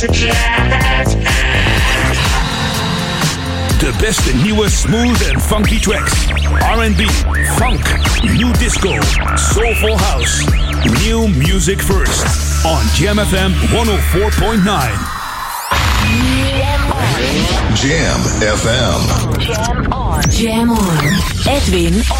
De beste nieuwe smooth en funky tracks. R&B, funk, new disco, soulful house. New music first on JamFM 104.9. Jam FM. Oh Jam on. Jam on. Edwin on.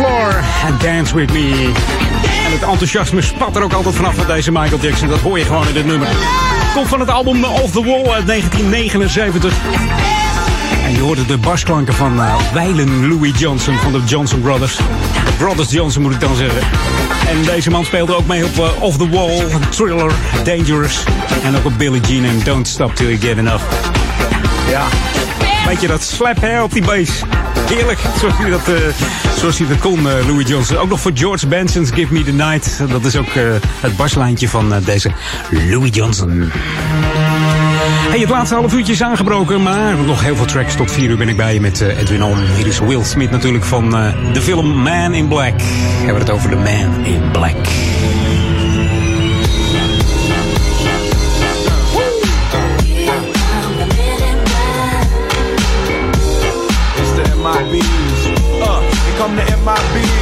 Floor and dance with me. En het enthousiasme spat er ook altijd vanaf van deze Michael Jackson. Dat hoor je gewoon in dit nummer. Komt van het album Off the Wall uit 1979. En je hoorde de basklanken van uh, Louis Johnson van de Johnson Brothers. De Brothers Johnson moet ik dan zeggen. En deze man speelde ook mee op uh, Off the Wall, Thriller, Dangerous. En ook op Billie Jean en Don't Stop Till You Get Enough. Ja, weet je dat slap hè, op die bass. Heerlijk, zoals hij dat, hij dat kon, uh, Louis Johnson. Ook nog voor George Benson's Give Me The Night. Dat is ook uh, het baslijntje van deze Louis Johnson. Hey, het laatste half uurtje is aangebroken, maar nog heel veel tracks. Tot vier uur ben ik bij je met Edwin On. Hier is Will Smith natuurlijk van de film Man in Black. We hebben het over The Man in Black. come to MIB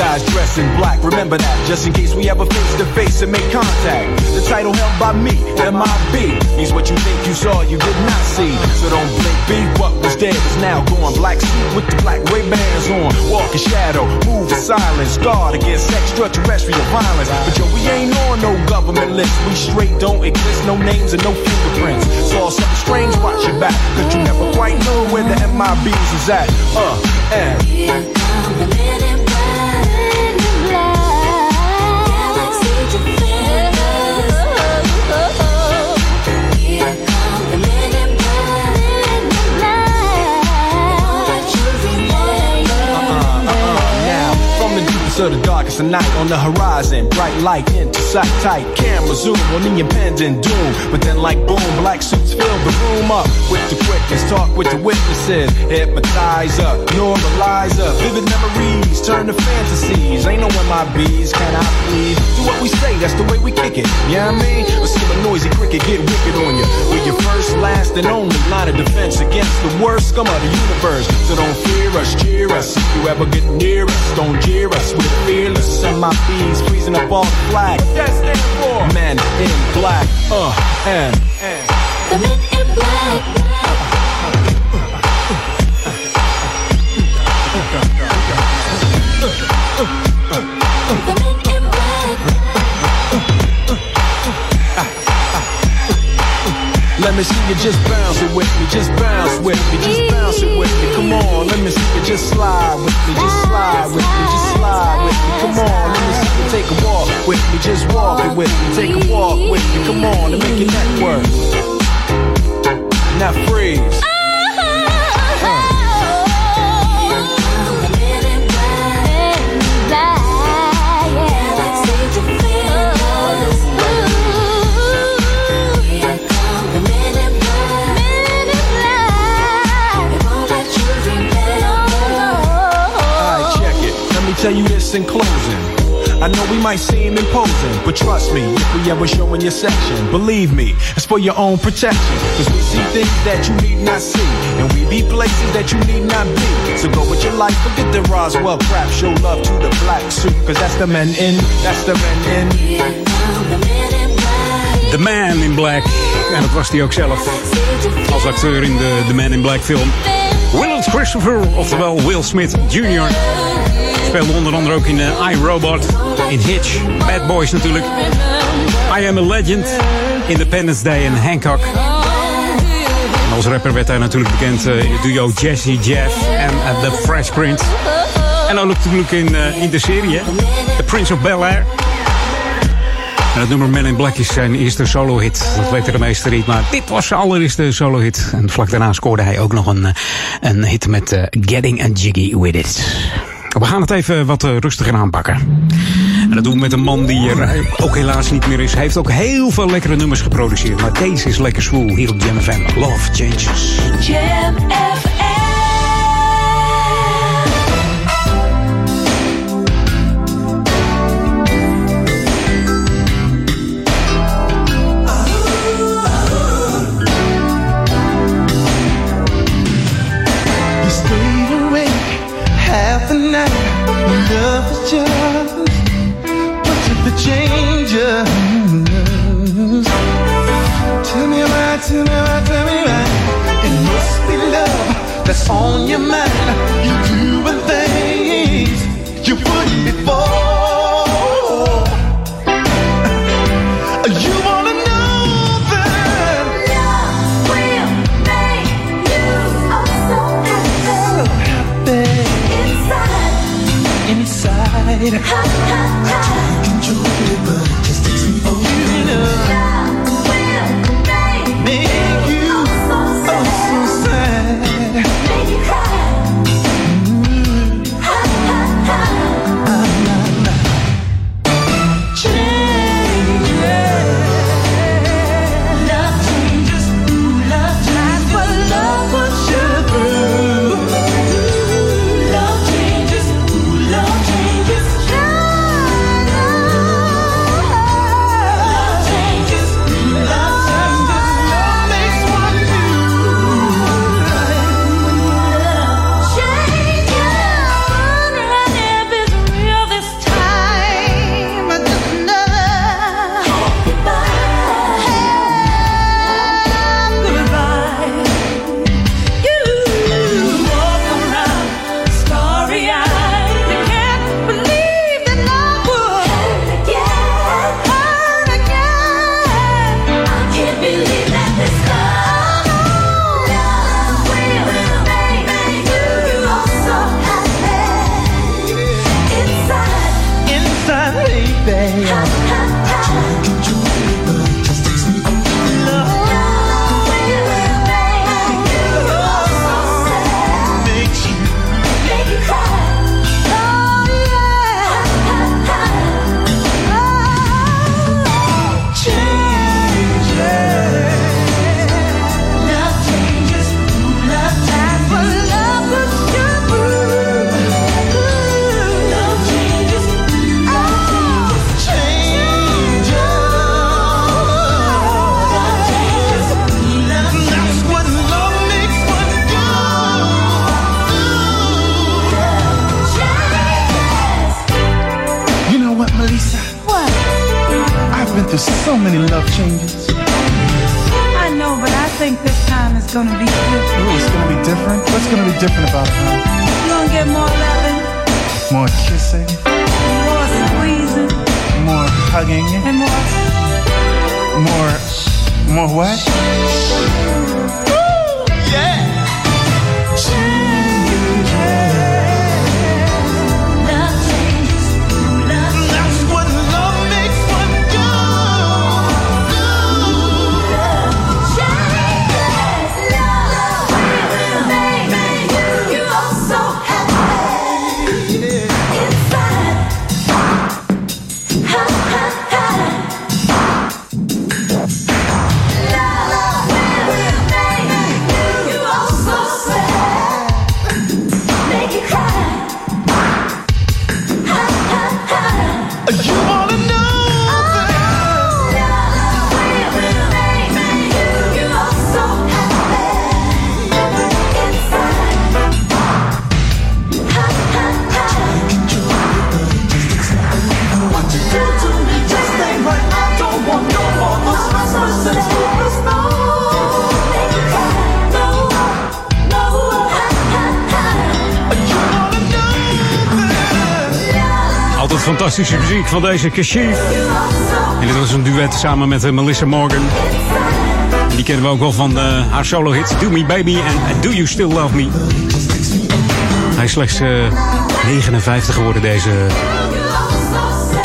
guys dressed in black, remember that. Just in case we ever face to face and make contact. The title held by me, MIB, means what you think you saw, you did not see. So don't blink, be what was dead is now gone. Black suit with the black Ray Bans on. Walk in shadow, move in silence, guard against extraterrestrial violence. But yo, we ain't on no government list. We straight don't exist, no names and no fingerprints. Saw something strange, watch your back. Cause you never quite know where the MIBs is at. Uh, and. Here From the darkest of night on the horizon, bright light into sight tight. Camera zoom on the impending doom. But then, like boom, black suits fill the room up with the quickness. Talk with the witnesses, hypnotizer, normalizer. Vivid memories turn to fantasies. Ain't no MIBs, can I please? Do what we say, that's the way we kick it. Yeah, you know I mean? Or see a noisy cricket get wicked on you. We're your first, last, and only line of defense against the worst scum of the universe. So don't fear us, cheer us. If you ever get near us, don't jeer us. We're fearless. MIBs freezing up all the flag. What that for? Men in black. Uh, and, and. The men in black. The men Let me see you just bounce it with me, just bounce with me, just bounce it with me. Come on, let me see you just slide with me, just slide with me, just slide with me. Come on, let me see you take a walk with me, just walk it with me, take a walk with me. Come on, and make your neck work. Now freeze. Tell you this in closing. I know we might seem imposing, but trust me, if we ever show in your section, believe me, it's for your own protection. Cause we see things that you need not see, and we be places that you need not be. So go with your life, forget the Roswell crap, show love to the black suit, cause that's the men in, that's the men in. The Man in Black. En dat was hij ook zelf. Als acteur in The Man in Black film. Willard Christopher, oftewel Will Smith Jr. Speelde onder andere ook in uh, iRobot, in Hitch, Bad Boys natuurlijk. I Am a Legend, Independence Day en Hancock. En als rapper werd hij natuurlijk bekend uh, duo Jesse Jeff en uh, The Fresh Prince. En ook natuurlijk in, in de serie? The Prince of Bel-Air. En het nummer Man in Black is zijn eerste solo-hit. Dat weten de meesten niet, maar dit was zijn allereerste solo-hit. En vlak daarna scoorde hij ook nog een, een hit met Getting a Jiggy With It. We gaan het even wat uh, rustiger aanpakken. En dat doen we met een man die er ook helaas niet meer is. Hij heeft ook heel veel lekkere nummers geproduceerd. Maar deze is lekker swoel hier op Jam FM. Love Changes. Jam You on your mind. Van deze Kashif. En dit was een duet samen met eh, Melissa Morgan. Die kennen we ook wel van eh, haar solo hits Do Me Baby en Do You Still Love Me. Hij is slechts eh, 59 geworden deze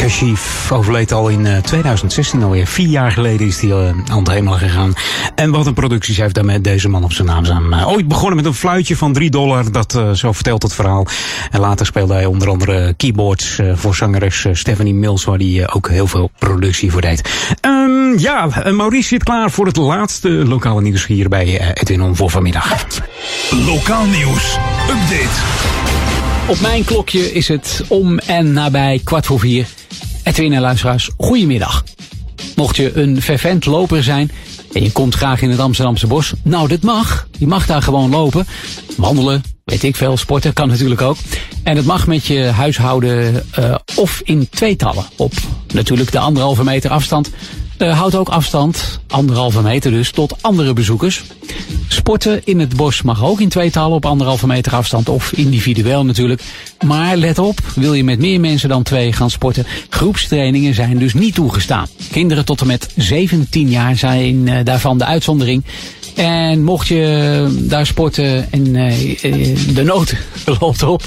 Kashif. Overleed al in eh, 2016 alweer. Vier jaar geleden is hij eh, aan het hemel gegaan. En wat een producties heeft daarmee deze man op zijn naam staan. Eh, ooit begonnen met een fluitje van 3 dollar. Dat eh, zo vertelt het verhaal. En later speelde hij onder andere keyboards eh, voor zangeres eh, Stephanie Mills. Waar hij eh, ook heel veel productie voor deed. Ehm, ja, eh, Maurice zit klaar voor het laatste lokale nieuws hier bij eh, Edwin On voor vanmiddag. Lokaal nieuws. Update. Op mijn klokje is het om en nabij kwart voor vier. Edwin en luisteraars, goedemiddag. Mocht je een fervent loper zijn en je komt graag in het Amsterdamse bos, nou dit mag. Je mag daar gewoon lopen, wandelen, weet ik veel, sporten kan natuurlijk ook. En het mag met je huishouden eh, of in tweetallen op natuurlijk de anderhalve meter afstand. Eh, houd ook afstand, anderhalve meter dus, tot andere bezoekers. Sporten in het bos mag ook in tweetallen op anderhalve meter afstand of individueel natuurlijk. Maar let op, wil je met meer mensen dan twee gaan sporten, groepstrainingen zijn dus niet toegestaan. Kinderen tot en met 17 jaar zijn eh, daarvan de uitzondering. En mocht je daar sporten en eh, eh, de nood loopt op,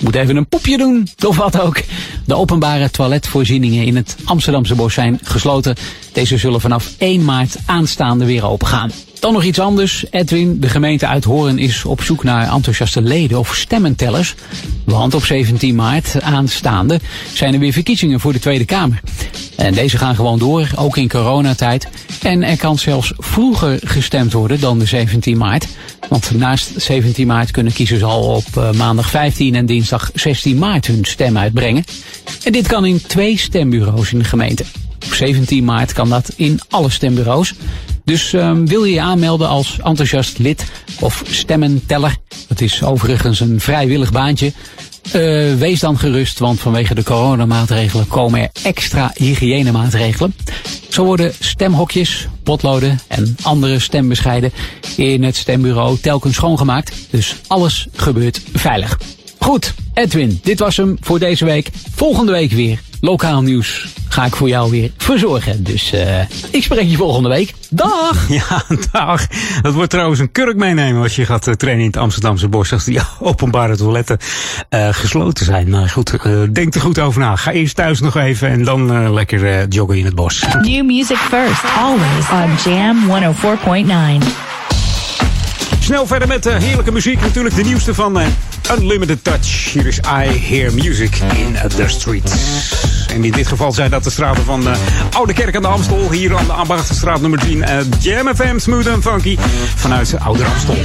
moet even een poepje doen, of wat ook. De openbare toiletvoorzieningen in het Amsterdamse bos zijn gesloten. Deze zullen vanaf 1 maart aanstaande weer open gaan. Dan nog iets anders. Edwin, de gemeente Uithoren is op zoek naar enthousiaste leden of stemmentellers. Want op 17 maart aanstaande zijn er weer verkiezingen voor de Tweede Kamer. En deze gaan gewoon door, ook in coronatijd. En er kan zelfs vroeger gestemd worden dan de 17 maart. Want naast 17 maart kunnen kiezers al op eh, maandag 15 en dinsdag 16 maart hun stem uitbrengen. En dit kan in twee stembureaus in de gemeente. Op 17 maart kan dat in alle stembureaus. Dus um, wil je je aanmelden als enthousiast lid of stemmenteller? Het is overigens een vrijwillig baantje. Uh, wees dan gerust, want vanwege de coronamaatregelen komen er extra hygiënemaatregelen. Zo worden stemhokjes, potloden en andere stembescheiden in het stembureau telkens schoongemaakt. Dus alles gebeurt veilig. Goed, Edwin, dit was hem voor deze week. Volgende week weer lokaal nieuws ga ik voor jou weer verzorgen. Dus uh, ik spreek je volgende week. Dag! Ja, dag. Dat wordt trouwens een kurk meenemen als je gaat uh, trainen in het Amsterdamse bos. Als die openbare toiletten uh, gesloten zijn. Maar goed, denk er goed over na. Ga eerst thuis nog even en dan lekker joggen in het bos. New music first, always on Jam 104.9. Snel verder met uh, heerlijke muziek. Natuurlijk de nieuwste van uh, Unlimited Touch. Hier is I Hear Music in the Streets. En in dit geval zijn dat de straten van uh, Oude Kerk aan de Amstel. Hier aan de Ambachtenstraat nummer 10. Jam FM, Smooth and Funky. Vanuit Oude Amstel.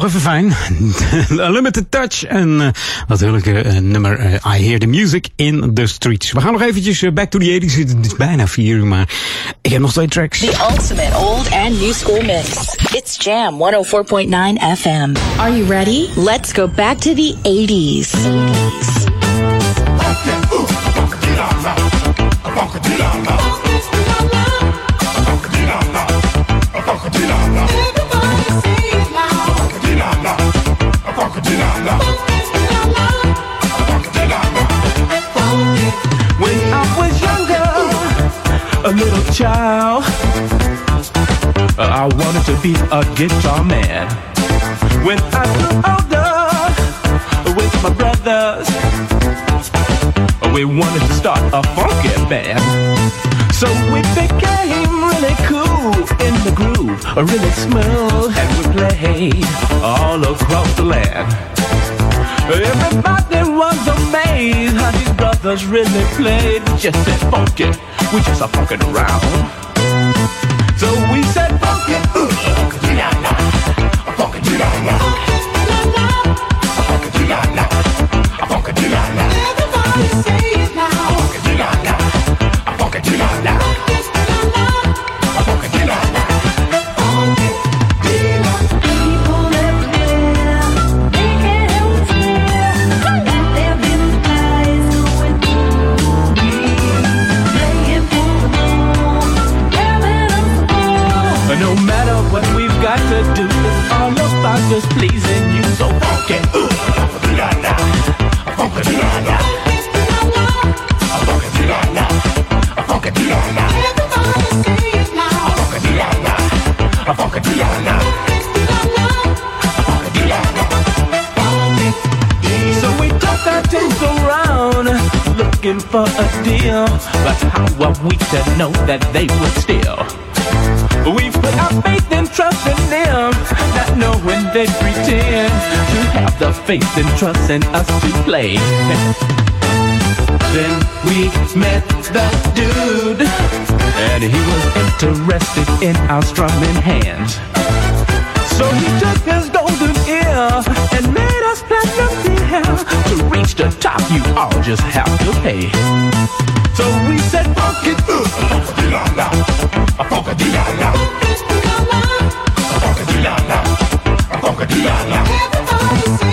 Toch even fijn. Limited Touch en uh, natuurlijk uh, nummer uh, I Hear the Music in the Streets. We gaan nog eventjes back to the 80s. Het is bijna vier uur, maar ik heb nog twee tracks. The ultimate old and new school mix. It's Jam 104.9 FM. Are you ready? Let's go back to the 80s. Be a guitar man. When I grew older, with my brothers, we wanted to start a funky band. So we became really cool in the groove, really smooth, and we played all across the land. Everybody was amazed how these brothers really played. Just said funky, we just a funkin' around. So we said la la, for a deal, but how are we to know that they would steal? We've put our faith and trust in them, not knowing they pretend to have the faith and trust in us to play. Then we met the dude, and he was interested in our strumming hands. So he took his golden ear and made us platinum deal. To reach the top, you all just have to pay. So we said, funk it, uh, funky la la, funky la la, funky la la, funky la la. Everybody say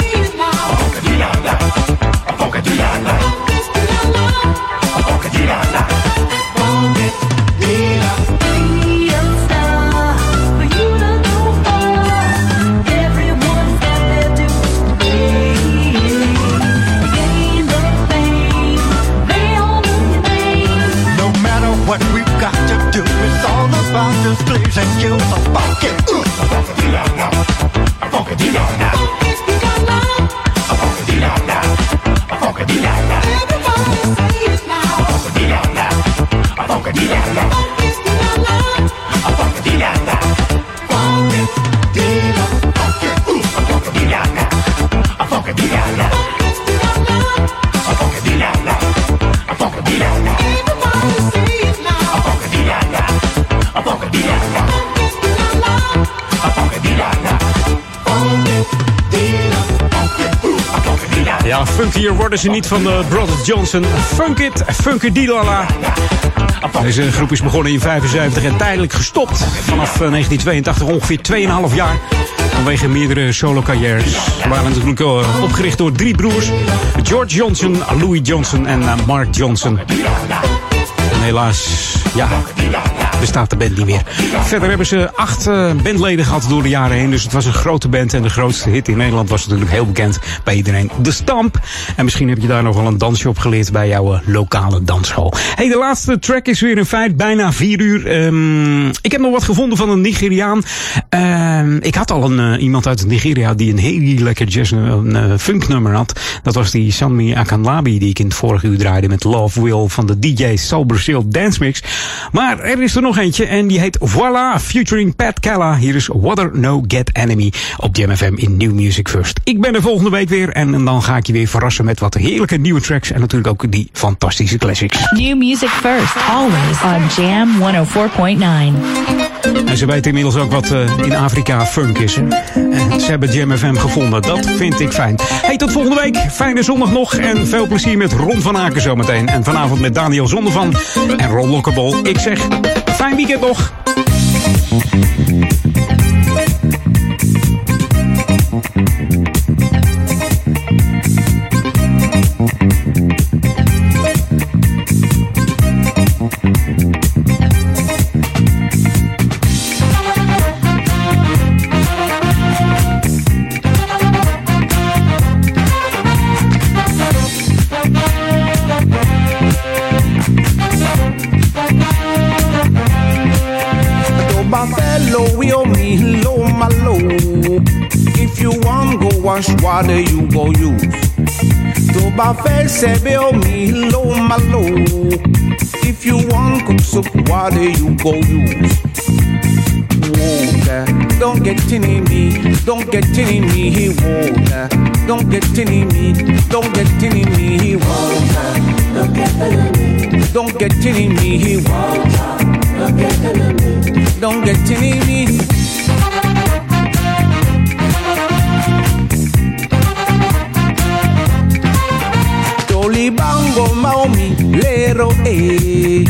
funkier worden ze niet van de Brothers Johnson. Funk it, funky dilala. Deze groep is begonnen in 75 en tijdelijk gestopt. Vanaf eh, 1982 ongeveer 2,5 jaar. Vanwege meerdere solo-carrières. Ze waren natuurlijk eh, opgericht door drie broers. George Johnson, Louis Johnson en eh, Mark Johnson. En helaas, ja, bestaat de band niet meer. Verder hebben ze acht eh, bandleden gehad door de jaren heen. Dus het was een grote band. En de grootste hit in Nederland was natuurlijk heel bekend bij iedereen. De Stamp. En misschien heb je daar nog wel een dansje op geleerd bij jouw eh, lokale dansschool. Hey, de laatste track is weer in feit bijna vier uur. Ehm, ik heb nog wat gevonden van een Nigeriaan. Ehm, ik had al een, eh, iemand uit Nigeria die een heel lekker jazz, een eh, funknummer had. Dat was die Sanmi Akanlabi die ik in het vorige uur draaide met Love Will van de DJ Soul Brazil Dance Mix. Maar er is er nog eentje en die heet Voila, featuring Pat Calla. Hier is Water No Get Enemy op Jam FM in New Music First. Ik ben er volgende week weer en dan ga ik je weer verrassen met wat heerlijke nieuwe tracks en natuurlijk ook die fantastische classics. New music first, always on Jam 104.9. En ze weten inmiddels ook wat uh, in Afrika funk is. Ze hebben Jam FM gevonden. Dat vind ik fijn. Hey, tot volgende week. Fijne zondag nog. En veel plezier met Ron van Aken zometeen. En vanavond met Daniel Zondervan en Ron Lokkebol. Ik zeg, fijn weekend nog. Wash water you go use. To buffet sebe o mi lo malo. If you want cook soup, water you go use. Water, don't get in me, don't get in me, water. Don't get in me, don't get in me, water. Don't get in me, don't get in me, water. Don't get in me, don't get in me. Bango Maomi Lero eh.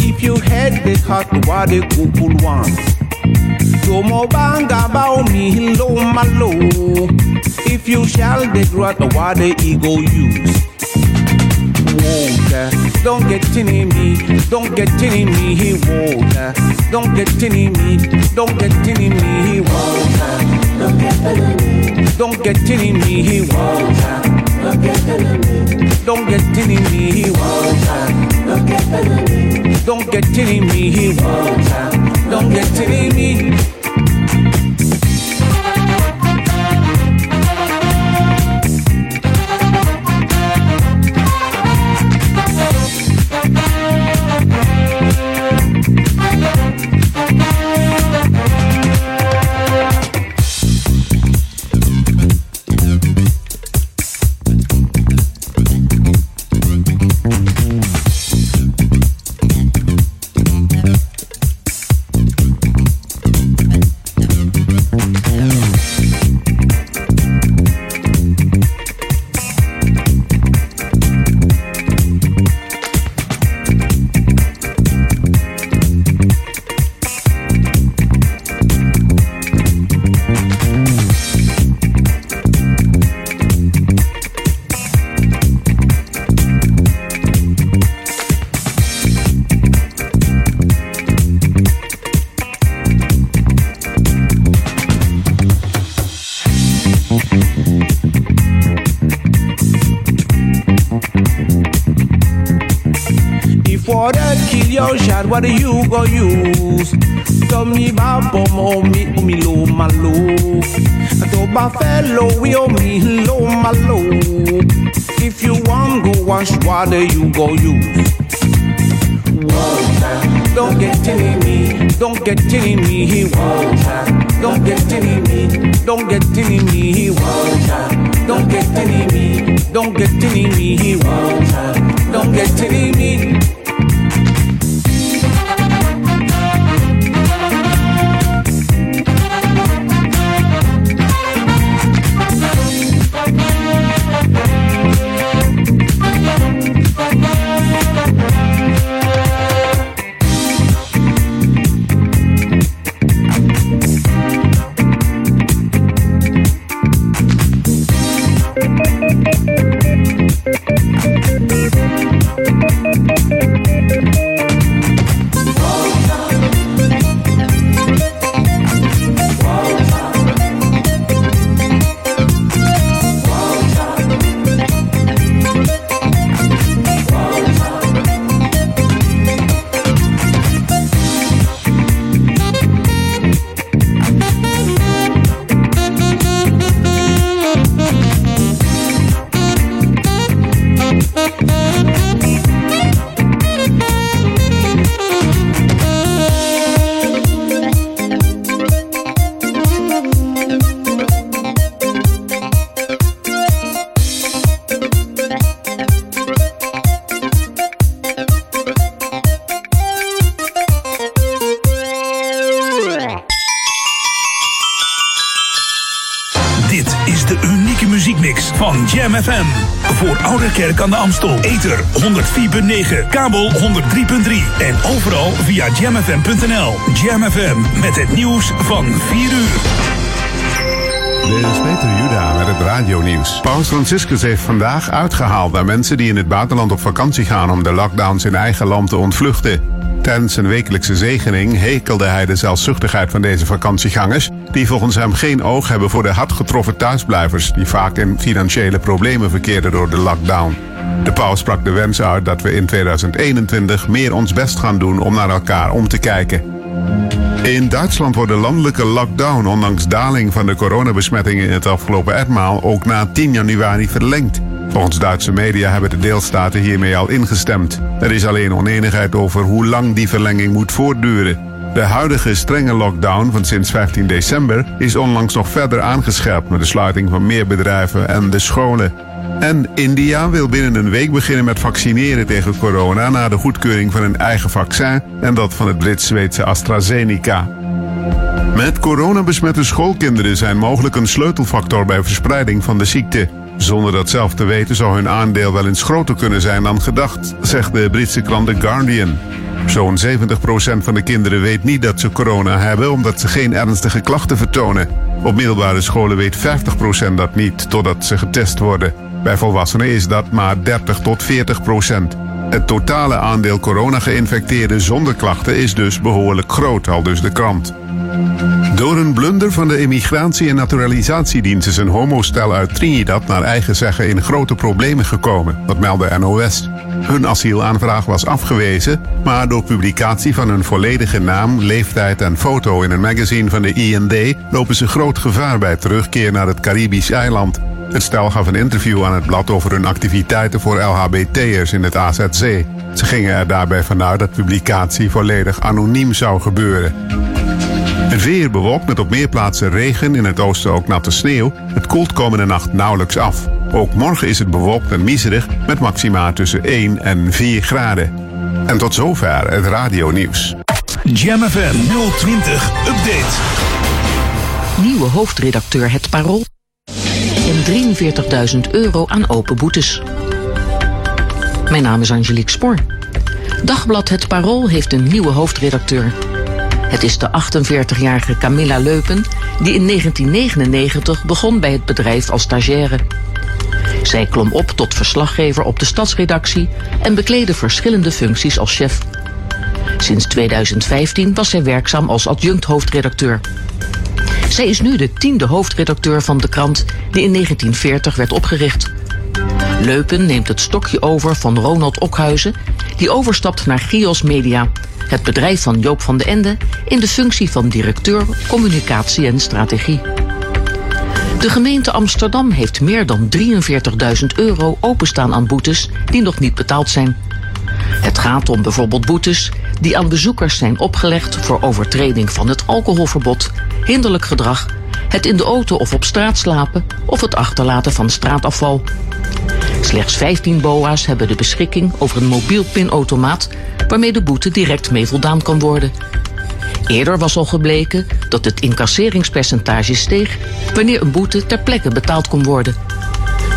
If you had the heart what the couple want Tomo Banga Baomi Lo Malo. If you shall the grat what the ego use. Water Don't get in me Don't get in me Water Don't get in me Don't get in me Water Don't get in me Don't get in me Water don't get enemy. Don't get enemy. Don't get enemy. Don't get enemy. Don't get enemy. What do you go use? Tell me about bomo mi mi lo malo. To ba fellow we o mi lo malo. If you want go wash water you go use. Water. Don't get in me, don't get in me, water. Don't get in me, don't get in me, water. Don't get in me, don't get in me, water. Oude Kerk aan de Amstel. Ether 104.9, kabel 103.3 en overal via jamfm.nl. Jam FM met het nieuws van 4 uur. Dit is Peter Juda met het radionieuws. Paus Franciscus heeft vandaag uitgehaald naar mensen die in het buitenland op vakantie gaan om de lockdowns in eigen land te ontvluchten. Tijdens zijn wekelijkse zegening hekelde hij de zelfzuchtigheid van deze vakantiegangers, die volgens hem geen oog hebben voor de hard getroffen thuisblijvers, die vaak in financiële problemen verkeerden door de lockdown. De paus sprak de wens uit dat we in 2021 meer ons best gaan doen om naar elkaar om te kijken. In Duitsland wordt de landelijke lockdown, ondanks daling van de coronabesmettingen in het afgelopen etmaal, ook na 10 januari verlengd. Volgens Duitse media hebben de deelstaten hiermee al ingestemd. Er is alleen oneenigheid over hoe lang die verlenging moet voortduren. De huidige strenge lockdown van sinds 15 december is onlangs nog verder aangescherpt met de sluiting van meer bedrijven en de scholen. En India wil binnen een week beginnen met vaccineren tegen corona na de goedkeuring van een eigen vaccin en dat van het Brits-Zweedse AstraZeneca. Met corona besmette schoolkinderen zijn mogelijk een sleutelfactor bij verspreiding van de ziekte. Zonder dat zelf te weten zou hun aandeel wel eens groter kunnen zijn dan gedacht, zegt de Britse krant The Guardian. Zo'n 70% van de kinderen weet niet dat ze corona hebben omdat ze geen ernstige klachten vertonen. Op middelbare scholen weet 50% dat niet totdat ze getest worden. Bij volwassenen is dat maar 30 tot 40 procent. Het totale aandeel corona-geïnfecteerden zonder klachten is dus behoorlijk groot, al dus de krant. Door een blunder van de Immigratie- en Naturalisatiedienst is een homostel uit Trinidad naar eigen zeggen in grote problemen gekomen, dat meldde NOS. Hun asielaanvraag was afgewezen, maar door publicatie van hun volledige naam, leeftijd en foto in een magazine van de IND lopen ze groot gevaar bij terugkeer naar het Caribisch eiland. Het stel gaf een interview aan het blad over hun activiteiten voor LHBT'ers in het AZC. Ze gingen er daarbij vanuit dat publicatie volledig anoniem zou gebeuren. Weer bewolkt met op meer plaatsen regen, in het oosten ook natte sneeuw. Het koelt komende nacht nauwelijks af. Ook morgen is het bewolkt en miserig met maxima tussen 1 en 4 graden. En tot zover het radionieuws. Jam FM 020 Update. Nieuwe hoofdredacteur Het Parool. En 43.000 euro aan open boetes. Mijn naam is Angelique Spoor. Dagblad Het Parool heeft een nieuwe hoofdredacteur. Het is de 48-jarige Camilla Leupen, die in 1999 begon bij het bedrijf als stagiaire. Zij klom op tot verslaggever op de stadsredactie en bekleedde verschillende functies als chef. Sinds 2015 was zij werkzaam als adjunct hoofdredacteur. Zij is nu de tiende hoofdredacteur van de krant die in 1940 werd opgericht. Leupen neemt het stokje over van Ronald Okhuizen, die overstapt naar Gios Media, het bedrijf van Joop van de Ende, in de functie van directeur communicatie en strategie. De gemeente Amsterdam heeft meer dan 43.000 euro openstaan aan boetes die nog niet betaald zijn. Het gaat om bijvoorbeeld boetes die aan bezoekers zijn opgelegd voor overtreding van het alcoholverbod, hinderlijk gedrag, het in de auto of op straat slapen of het achterlaten van straatafval. Slechts 15 BOA's hebben de beschikking over een mobiel pinautomaat waarmee de boete direct mee voldaan kan worden. Eerder was al gebleken dat het incasseringspercentage steeg wanneer een boete ter plekke betaald kon worden.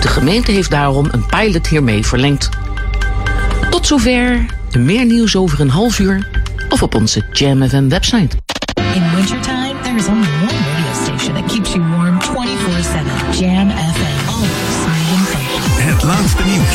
De gemeente heeft daarom een pilot hiermee verlengd. Tot zover. Meer nieuws over een half uur of op onze Jam FM website. In